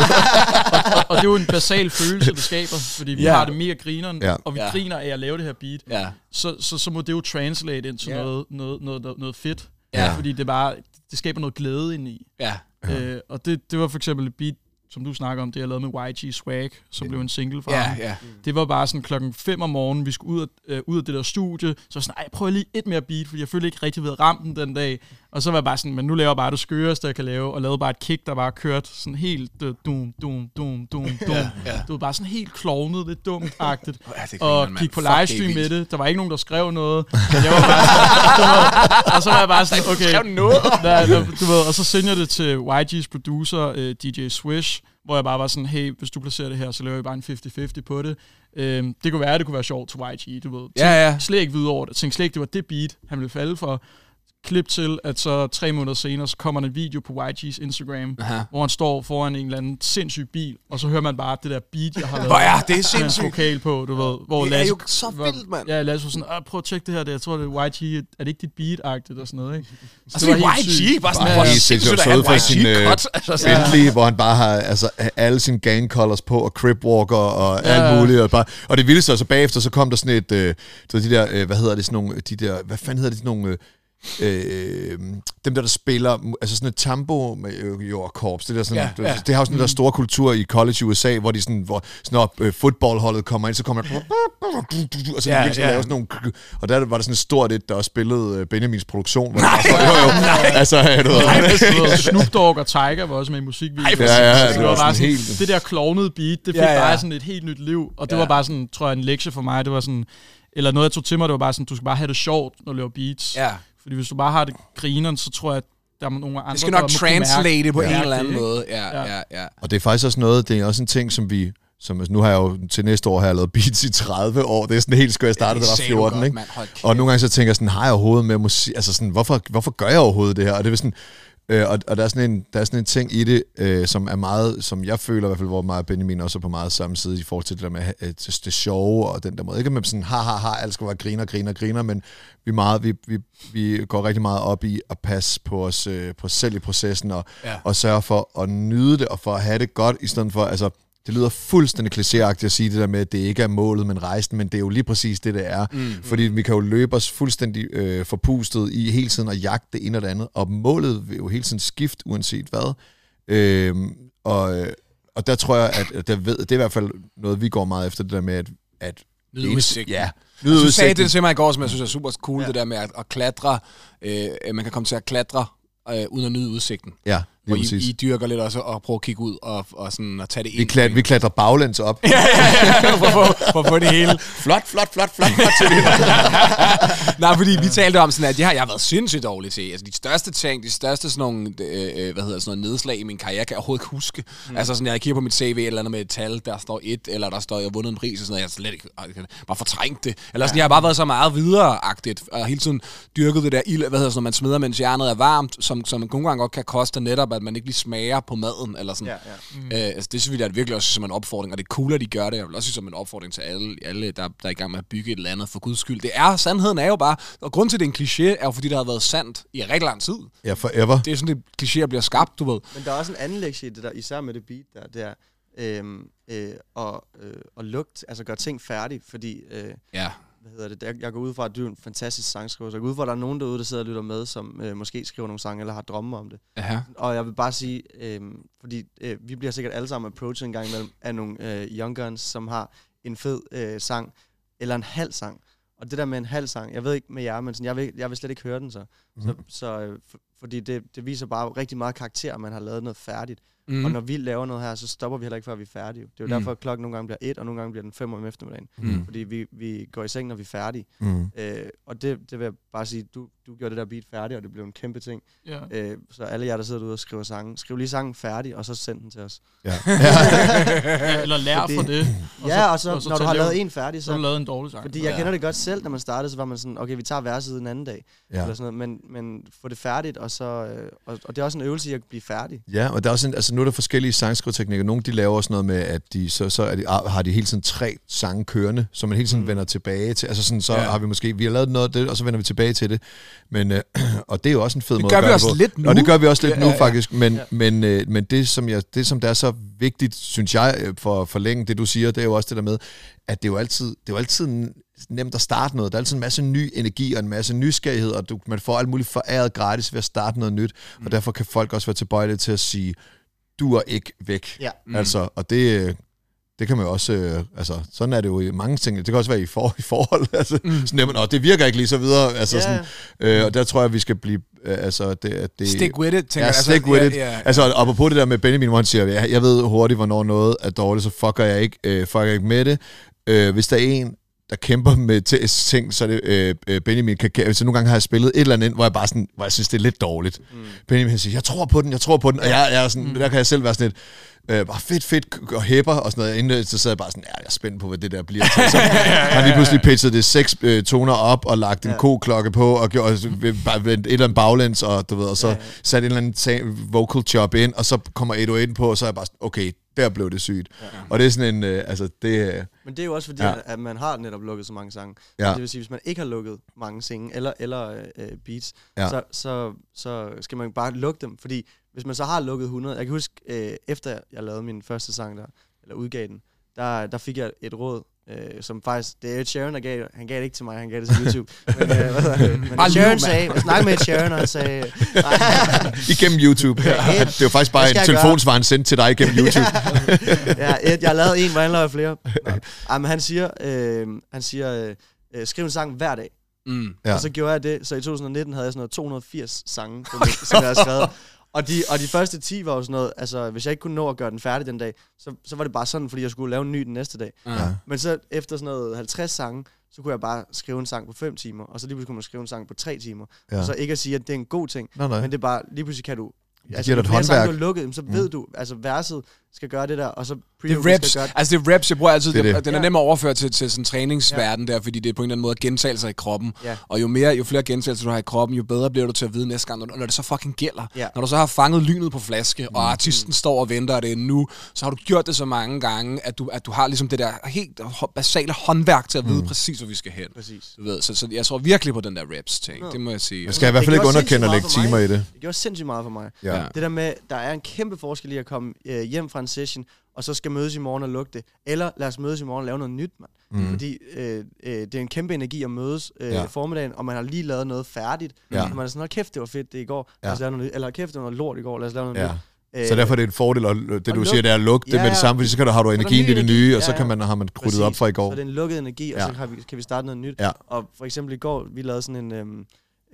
og, og det er jo en basal følelse, det skaber, fordi vi Ja. ja. har det mega grineren, Ja. og vi Ja. griner af at lave det her beat. Ja, Så, så, så må det jo translate ind til Ja. noget, noget, noget, noget, noget fedt. Ja. Fordi det er bare, det skaber noget glæde ind i. ja. Ja. Øh, og det, det var for eksempel et beat, som du snakker om, det jeg lavede med YG Swag, som blev en single fra Ja, ham. ja. Det var bare sådan klokken 5 om morgenen, vi skulle ud af, øh, ud af det der studie, så jeg sådan, ej, prøv lige et mere beat, fordi jeg følte ikke rigtig ved ramme den dag. Og så var jeg bare sådan, men nu laver jeg bare det skøreste, jeg kan lave, og lavede bare et kick, der bare kørte sådan helt øh, dum, dum, dum, dum, dum. Ja, ja. Det var bare sådan helt klovnet, lidt dumt-agtigt. Ja, og man. gik på livestream med det. Der var ikke nogen, der skrev noget. Jeg var bare sådan, og så var jeg bare sådan, okay. Skrev noget. Der, der, du ved, og så sender jeg det til YG's producer, øh, DJ Swish, hvor jeg bare var sådan, hey, hvis du placerer det her, så laver jeg bare en 50-50 på det. Øhm, det kunne være, at det kunne være sjovt til YG, du ved. Ja, ja. Slet ikke videre over det. Tænkte slet ikke, det var det beat, han ville falde for. Klip til, at så tre måneder senere, så kommer der en video på YG's Instagram, Aha. hvor han står foran en eller anden sindssyg bil, og så hører man bare det der beat, jeg har lavet. Hvor er det hans sindssygt. vokal på, du ved. Hvor Det er Lasse, jo så var- vildt, mand. Ja, Lasse var sådan, "Ah, prøv at tjekke det her, det. jeg tror, det er YG, er det ikke dit beat-agtigt og sådan noget, ikke? Så Altså, det er YG, bare sådan, Ja, hvor ja. Helt sindssygt at for en sin, øh, YG-cut. Altså, Ja. Bentley, hvor han bare har altså, alle sine gang colors på, og crip walker og Ja. alt muligt. Og, bare, og det vildeste, og så bagefter, så kom der sådan et, øh, ved, de der, øh, hvad hedder det, sådan nogle, de der, hvad fanden hedder det, sådan nogle, øh, øh, dem der, der spiller, altså sådan et tambo med øh, jo, og korps, det der sådan, Ja, ja, ja. det, har jo sådan en der store kultur i college i USA, hvor de sådan, hvor sådan op, øh, fodboldholdet kommer ind, så kommer der, og så Ja, ja, ja. ja. lave sådan nogle, og der var der sådan et stort et, der også spillede øh, Benjamins produktion. Hvor nej, jo, jo, altså, øh, du ved, Snoop Dogg og Tiger var også med i musikvideoen. Ja, ja, Så det det var var bare sådan sådan, helt- det der klovnede beat, det fik Ja, ja. bare sådan et helt nyt liv. Og det Ja. var bare sådan, tror jeg, en lektie for mig. Det var sådan, eller noget, jeg tog til mig, det var bare sådan, du skal bare have det sjovt, når du laver beats. Ja, Fordi hvis du bare har det grineren, så tror jeg, at der er nogle andre, det skal der nok translate det på Ja. en eller anden måde. Ja, Ja. ja, ja. Og det er faktisk også noget, det er også en ting, som vi, som altså, nu har jeg jo til næste år har jeg lavet beats i 30 år. Det er sådan helt skørt, jeg startede, da jeg var sagde du 14, godt, ikke? Og nogle gange så tænker jeg sådan, har jeg overhovedet med musik, altså sådan, hvorfor, hvorfor gør jeg overhovedet det her? Og det er sådan, øh, og, og der, er sådan en, der er sådan en ting i det, øh, som er meget, som jeg føler i hvert fald, hvor og Benjamin også er på meget samme side i forhold til det der med øh, det, sjove og den der måde. Ikke med sådan, ha, ha, ha, alt skal være griner, griner, griner, men vi, meget, vi, vi, vi går rigtig meget op i at passe på os, øh, på os selv i processen og, Ja. og sørge for at nyde det og for at have det godt, i stedet for, altså, det lyder fuldstændig klichéagtigt at sige det der med, at det ikke er målet, men rejsen, men det er jo lige præcis det, det er. Mm. Fordi vi kan jo løbe os fuldstændig øh, forpustet i hele tiden at jagte det ene og det andet, og målet vil jo hele tiden skifte, uanset hvad. Øhm, og, øh, og der tror jeg, at, der ved, det er i hvert fald noget, vi går meget efter, det der med, at... at Nyde udsigten. Ja, Du nyde sagde det til mig i går, som jeg synes er super cool, ja. det der med at, at klatre. Øh, man kan komme til at klatre, øh, uden at nyde udsigten. Ja. Hvor I, præcis. I dyrker lidt også og prøver at kigge ud og, og, sådan, og tage det Vi, ind. klat, vi klatrer baglæns op. for, for, for at få det hele. flot, flot, flot, flot, flot til det. Nej, fordi vi talte om sådan, at det har jeg været sindssygt dårlig til. Altså de største ting, de største sådan nogle, øh, øh, hvad hedder sådan noget, nedslag i min karriere, kan jeg overhovedet ikke huske. Mm. Altså sådan, jeg kigger på mit CV, eller andet med et tal, der står et, eller der står, jeg har vundet en pris, og sådan noget, jeg slet ikke, jeg bare fortrængt det. Eller sådan, jeg har bare været så meget videreagtigt, og hele tiden dyrket det der ild, hvad hedder sådan noget, man smider, mens jernet er varmt, som, som nogle gange godt kan koste netop, at man ikke lige smager på maden, eller sådan. Ja, ja. Øh, altså, det synes vi da virkelig også som en opfordring, og det er cool, at de gør det. Jeg vil også sige som en opfordring til alle, alle der, der er i gang med at bygge et eller andet for guds skyld. Det er, sandheden er jo bare, og grund til, at det er en kliché, er jo fordi, det har været sandt i rigtig lang tid. Ja, forever. Det er sådan, det klichéer bliver skabt, du ved. Men der er også en anden lektie i det der, især med det beat der, det er øhm, øh, at, øh, at lugte, altså gøre ting færdigt, fordi, øh, Ja. Hvad hedder det, jeg, jeg går ud fra, at du er en fantastisk sangskriver, så jeg går ud fra, at der er nogen derude, der sidder og lytter med, som øh, måske skriver nogle sange, eller har drømme om det. Ja. Og jeg vil bare sige, øh, fordi øh, vi bliver sikkert alle sammen approachet en gang imellem af nogle øh, young guns, som har en fed øh, sang, eller en halv sang. Og det der med en halv sang, jeg ved ikke med jer, men sådan, jeg, vil, jeg vil slet ikke høre den så. Mm. Så, så øh, for, fordi det, det viser bare rigtig meget karakter, at man har lavet noget færdigt. Mm. Og når vi laver noget her, så stopper vi heller ikke, før vi er færdige. Det er jo Mm. derfor, at klokken nogle gange bliver et, og nogle gange bliver den fem om eftermiddagen. Mm. Fordi vi, vi går i seng, når vi er færdige. Mm. Øh, og det, det vil jeg bare sige, du, du gjorde det der beat færdigt, og det blev en kæmpe ting. Ja. Øh, så alle jer, der sidder derude og skriver sange, skriv lige sangen færdig, og så send den til os. Ja. ja. Eller lær Fordi- fra det. ja, og så, og så når du har lave- lavet en færdig, Så har så... du lavet en dårlig sang. Fordi jeg Ja. kender det godt selv, da man startede, så var man sådan, okay, vi tager verset en anden dag, ja. eller sådan noget, men, men få det færdigt, og, så, øh, og, og det er også en øvelse i at blive færdig. Ja, og der er også en, altså nu er der forskellige sangskriveteknikker. Nogle de laver også noget med, at de, så, så er de, har de hele tiden tre sange kørende, som man hele tiden mm. Vender tilbage til. Altså sådan, så ja. har vi måske, vi har lavet noget af det, og så vender vi tilbage til det. Men, øh, og det er jo også en fed Det måde gør at vi gøre også det på. lidt nu. Og det gør vi også lidt Ja, nu ja, ja. faktisk, men, Ja. ja. men, øh, men det, som jeg, det, som der er så vigtigt, synes jeg, øh, for at forlænge det, du siger, det er jo også det der med, at det er jo altid, det er jo altid nemt at starte noget. Der er altid en masse ny energi og en masse nysgerrighed, og du, man får alt muligt foræret gratis ved at starte noget nyt, mm. og derfor kan folk også være tilbøjelige til at sige, du er ikke væk. Ja. Mm. Altså, og det, øh, det kan man jo også, øh, altså, sådan er det jo i mange ting. Det kan også være i, for, i forhold, altså, mm. sådan, jamen, og det virker ikke lige så videre, altså Ja. sådan, øh, og der tror jeg, vi skal blive, øh, altså, det, det, Stick with it, tænker Ja, jeg. stick with ja, it. Ja, Altså, og på det der med Benjamin, hvor han siger, jeg, jeg ved hurtigt, hvornår noget er dårligt, så fucker jeg ikke, øh, fucker jeg ikke med det. Øh, hvis der er en, der kæmper med ting, så er det øh, øh, Benjamin kan, så nogle gange har jeg spillet et eller andet ind, hvor jeg bare sådan, hvor jeg synes, det er lidt dårligt. Mm. Benjamin siger, jeg tror på den, jeg tror på den, og jeg, jeg er sådan, mm. der kan jeg selv være sådan lidt, øh, bare fedt, fedt, og hæpper og sådan noget. Inden så sad jeg bare sådan, ja, jeg er spændt på, hvad det der bliver. Så har han lige pludselig pitchet det seks øh, toner op, og lagt en Ja. ko-klokke på, og altså, ved- bare et eller andet baglæns, og du ved, og så Ja, ja. sat en eller anden ta- vocal chop ind, og så kommer 101 på, og så er jeg bare sådan, okay, der blev det sygt. Ja. Og det er sådan en, øh, altså det, øh, Men det er jo også fordi, Ja. at man har netop lukket så mange sange. Ja. Det vil sige, hvis man ikke har lukket mange sange eller, eller øh, beats, Ja. ja. så, så, så skal man bare lukke dem. Fordi hvis man så har lukket 100... Jeg kan huske, øh, efter jeg lavede min første sang der, eller udgav den, der, der fik jeg et råd, øh, som faktisk... Det er Ed Sheeran, der gav det. Han gav det ikke til mig, han gav det til YouTube. men, øh, hvad det? men Bare Ed mand. sagde... Jeg snakkede med Ed Sheeran, og han sagde... Igennem YouTube. Ja. det er jo faktisk bare en telefonsvar, han sendte til dig igennem YouTube. ja, Ed, jeg har lavet en, hvordan laver jeg flere? Nå. Ej, men han siger, øh, han siger øh, øh, skriv en sang hver dag. Mm. Ja. Og så gjorde jeg det, så i 2019 havde jeg sådan noget 280 sange, som jeg havde skrevet. Og de, og de første 10 var jo sådan noget, altså hvis jeg ikke kunne nå at gøre den færdig den dag, så, så var det bare sådan, fordi jeg skulle lave en ny den næste dag. Ja. Men så efter sådan noget 50 sange, så kunne jeg bare skrive en sang på 5 timer, og så lige pludselig kunne man skrive en sang på 3 timer. Ja. Og så ikke at sige, at det er en god ting, Nej, nej. men det er bare, lige pludselig kan du... Altså, giver dig et håndværk. du har lukket, så Mm. ved du, altså verset skal gøre det der, og så Det pre er reps. skal gøre Altså det er reps, jeg bruger altid. Det er Det det. Den er Ja. nem at overføre til, til sådan træningsverden der, fordi det er på en eller anden måde at gentage sig i kroppen. Ja. Og jo mere, jo flere gentagelser du har i kroppen, jo bedre bliver du til at vide næste gang, når når det så fucking gælder. Ja. Når du så har fanget lynet på flaske, og artisten står og venter, og det er nu, så har du gjort det så mange gange, at du, at du har ligesom det der helt basale håndværk til at vide præcis, hvor vi skal hen. Præcis. Du ved, så, så jeg tror virkelig på den der reps ting. Nå. Det må jeg sige. Man skal i hvert fald Det ikke underkende at lægge sindssygt timer meget i det. Det gjorde sindssygt meget for mig. Ja. Ja. Det der med, der er en kæmpe forskel i at komme øh, hjem fra en session, og så skal mødes i morgen og lukke det. Eller lad os mødes i morgen og lave noget nyt, mand. Mm. Fordi øh, øh, det er en kæmpe energi at mødes øh, Ja. ja. formiddagen, og man har lige lavet noget færdigt. Ja. Og man er sådan, hold kæft, det var fedt det i går. Lad os Ja. lave noget. Eller kæft, det var noget lort i går. Lad os lave noget Ja. nyt. Øh, Så derfor er det en fordel, at det du luk- siger, det er at lukke det Ja, med det ja. samme, fordi så kan du, har du Så er energien i det nye, og Ja, så ja. kan man, har man præcis. op fra i går. Så det er en lukket energi, og Ja. så kan vi, kan vi starte noget nyt. Ja. Og for eksempel i går, vi lavede sådan en øhm,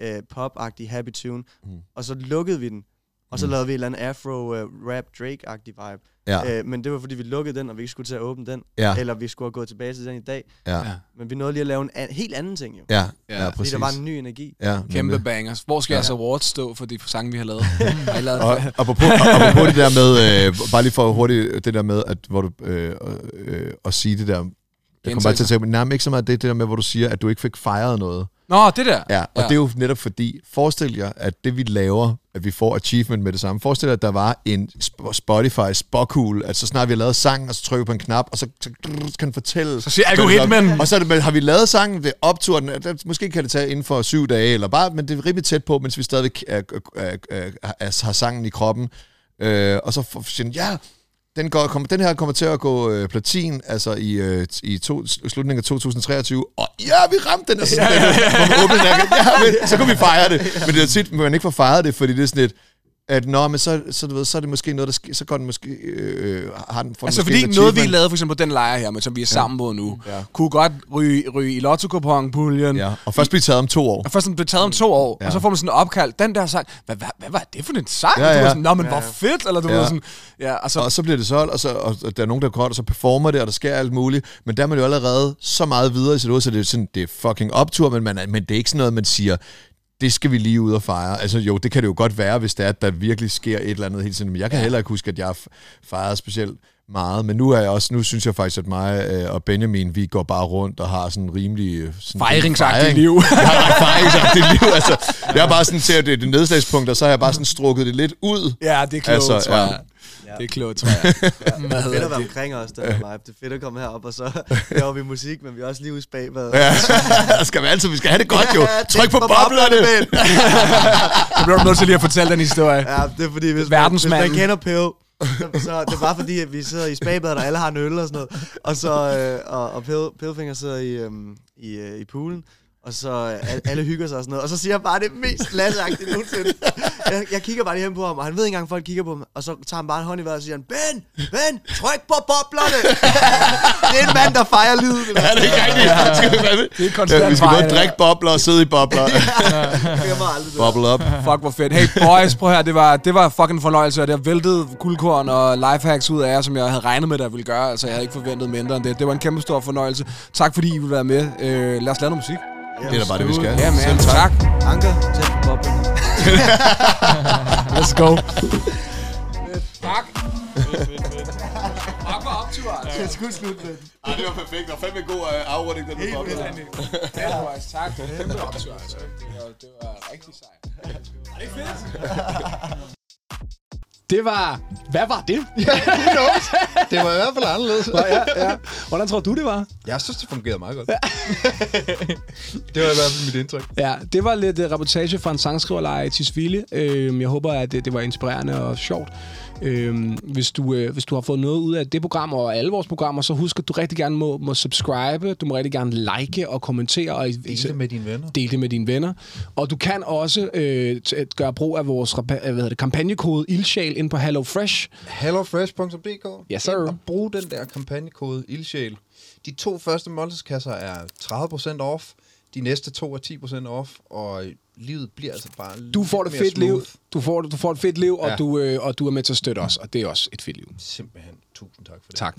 øh, pop-agtig happy tune, Mm. og så lukkede vi den. Og så Mm. lavede vi en eller anden afro-rap Drake-agtig vibe. Ja, Øh, men det var fordi, vi lukkede den, og vi ikke skulle til at åbne den. ja, Eller vi skulle have gået tilbage til den i dag. ja, Ja. Men vi nåede lige at lave en an- helt anden ting jo. ja, Ja, ja, Fordi præcis. der var en ny energi. Ja, Kæmpe nemlig. bangers. Hvor skal Ja. jeres awards stå for de sange, vi har lavet? har lavet Og apropos, apropos det der med, øh, bare lige for hurtigt, det der med, at, hvor du, øh, øh, at sige det der, jeg kommer bare til at tænke, nej, men ikke så meget det, det der med, hvor du siger, at du ikke fik fejret noget. Nå, det der. Ja, og Ja. det er jo netop fordi, forestil jer, at det vi laver, at vi får achievement med det samme. Forestil jer, at der var en Sp- Spotify spokul, at så snart vi har lavet sangen, og så trykker på en knap, og så, så kan den fortælle. Så siger algoritmen. Og så det, har vi lavet sangen, det optur, den, måske kan det tage inden for syv dage, eller bare, men det er rimelig tæt på, mens vi stadig er, er, er, er, har sangen i kroppen. Øh, og så den, ja, den, går, kom, den her kommer til at gå øh, platin, altså i, øh, i to, slutningen af 2023, og ja, vi ramte den, og så, ja, ja, ja. Åbner den, ja, men, så kunne vi fejre det. Men det er tit, man ikke får fejret det, fordi det er sådan et, at nå, men så, så, du ved, så er det måske noget, der så går den måske, øh, har den, den Altså måske fordi en noget, vi achievement. lavede for eksempel på den lejr her, men som vi er sammen på nu, Ja. kunne godt ryge, ryge i lotto puljen Ja, og først blive taget om to år. Og først blev taget om to år, ja. Ja. og så får man sådan en opkald, den der sang, hvad, hvad, hvad var det for en sang? Ja, Ja, ja. Du ja. var sådan, Nå, men Ja, hvor ja. fedt, eller du Ja. ja. sådan, ja, og så, Og så bliver det solgt, og, så, og der er nogen, der går, og så performer det, og der sker alt muligt. Men der er man jo allerede så meget videre i sit hoved, så det er, sådan, det er fucking optur, men, man, men det er ikke sådan noget, man siger, det skal vi lige ud og fejre. Altså jo, det kan det jo godt være, hvis det er, at der virkelig sker et eller andet hele tiden. Men jeg kan heller ikke huske, at jeg har fejret specielt meget. Men nu er jeg også, nu synes jeg faktisk, at mig øh, og Benjamin, vi går bare rundt og har sådan en rimelig... øh, Sådan fejringsagtigt fejring. liv. Jeg har et fejringsagtigt liv. Altså, jeg er bare sådan til, at det er det nedslagspunkt, og så har jeg bare sådan strukket det lidt ud. ja, det er klogt, Altså, tror ja. jeg. Ja. Det er klogt, tror jeg. Hvad Det er fedt at være omkring os, den her vibe. Det er fedt at komme herop, og så laver vi musik, men vi er også lige ude i spagbadet. Ja, skal vi altid, vi skal have det godt jo. Ja, Tryk på på boblerne. boblerne, Så bliver du nødt til lige at fortælle den historie. Ja, det er fordi, hvis man, hvis man kender Pøv, så, det er bare fordi, at vi sidder i spabadet, og alle har en øl og sådan noget. Og så øh, og, og Pøv, sidder i, øhm, i, øh, i poolen, og så øh, al- alle hygger sig og sådan noget. Og så siger han bare det mest lasseagtige nogensinde. Jeg, jeg kigger bare lige hen på ham, og han ved ikke engang, folk kigger på ham. Og så tager han bare en hånd i vejret og siger han, Ben, Ben, tryk på boblerne. det er en mand, der fejrer livet. Ja, det er ikke rigtigt. Vi, hvad? Det er konstant Ja, vi skal både drikke bobler og sidde i bobler. Bubble up. Fuck, hvor fedt. Hey boys, prøv her, det var, det var fucking fornøjelse, og det har væltet guldkorn og lifehacks ud af jer, som jeg havde regnet med, at jeg ville gøre. Altså, jeg havde ikke forventet mindre end det. Det var en kæmpe stor fornøjelse. Tak fordi I ville være med. Øh, lad os lave noget musik. Det er da bare det, vi skal. Ja, man. Selv Tak. Anker, tæt på boblerne. Let's go. Tak. Tak for optur, altså. Jeg skulle slutte med Ej, det var perfekt. Det var fandme god uh, afrunding, den der bobler. Ja, tak. Kæmpe optur, altså. Det var, det var rigtig sejt. Er det ikke fedt? Det var... Hvad var det? Det var i hvert fald anderledes. ja, ja. Hvordan tror du, det var? Jeg synes, det fungerede meget godt. det var i hvert fald mit indtryk. Ja, det var lidt uh, reportage fra en sangskriverlejr i Tisvilde. Uh, jeg håber, at det, det var inspirerende og sjovt. Uh, hvis, du, uh, hvis du har fået noget ud af det program og alle vores programmer, så husk, at du rigtig gerne må, må subscribe. Du må rigtig gerne like og kommentere. Og Del det med dine venner. Del det med dine venner. Og du kan også øh, t- gøre brug af vores rapa- hvad hedder det, kampagnekode ildsjæl ind på HelloFresh. hellofresh.dk Yes, sir. Og brug den der kampagnekode ildsjæl. De to første måltidskasser er 30% off. De næste to er 10% off. Og livet bliver altså bare Du får det fedt liv. smooth. Du får, du får et fedt liv, Ja. og, du, øh, og du er med til at støtte os. Og det er også et fedt liv. Simpelthen. Tusind tak for det. Tak.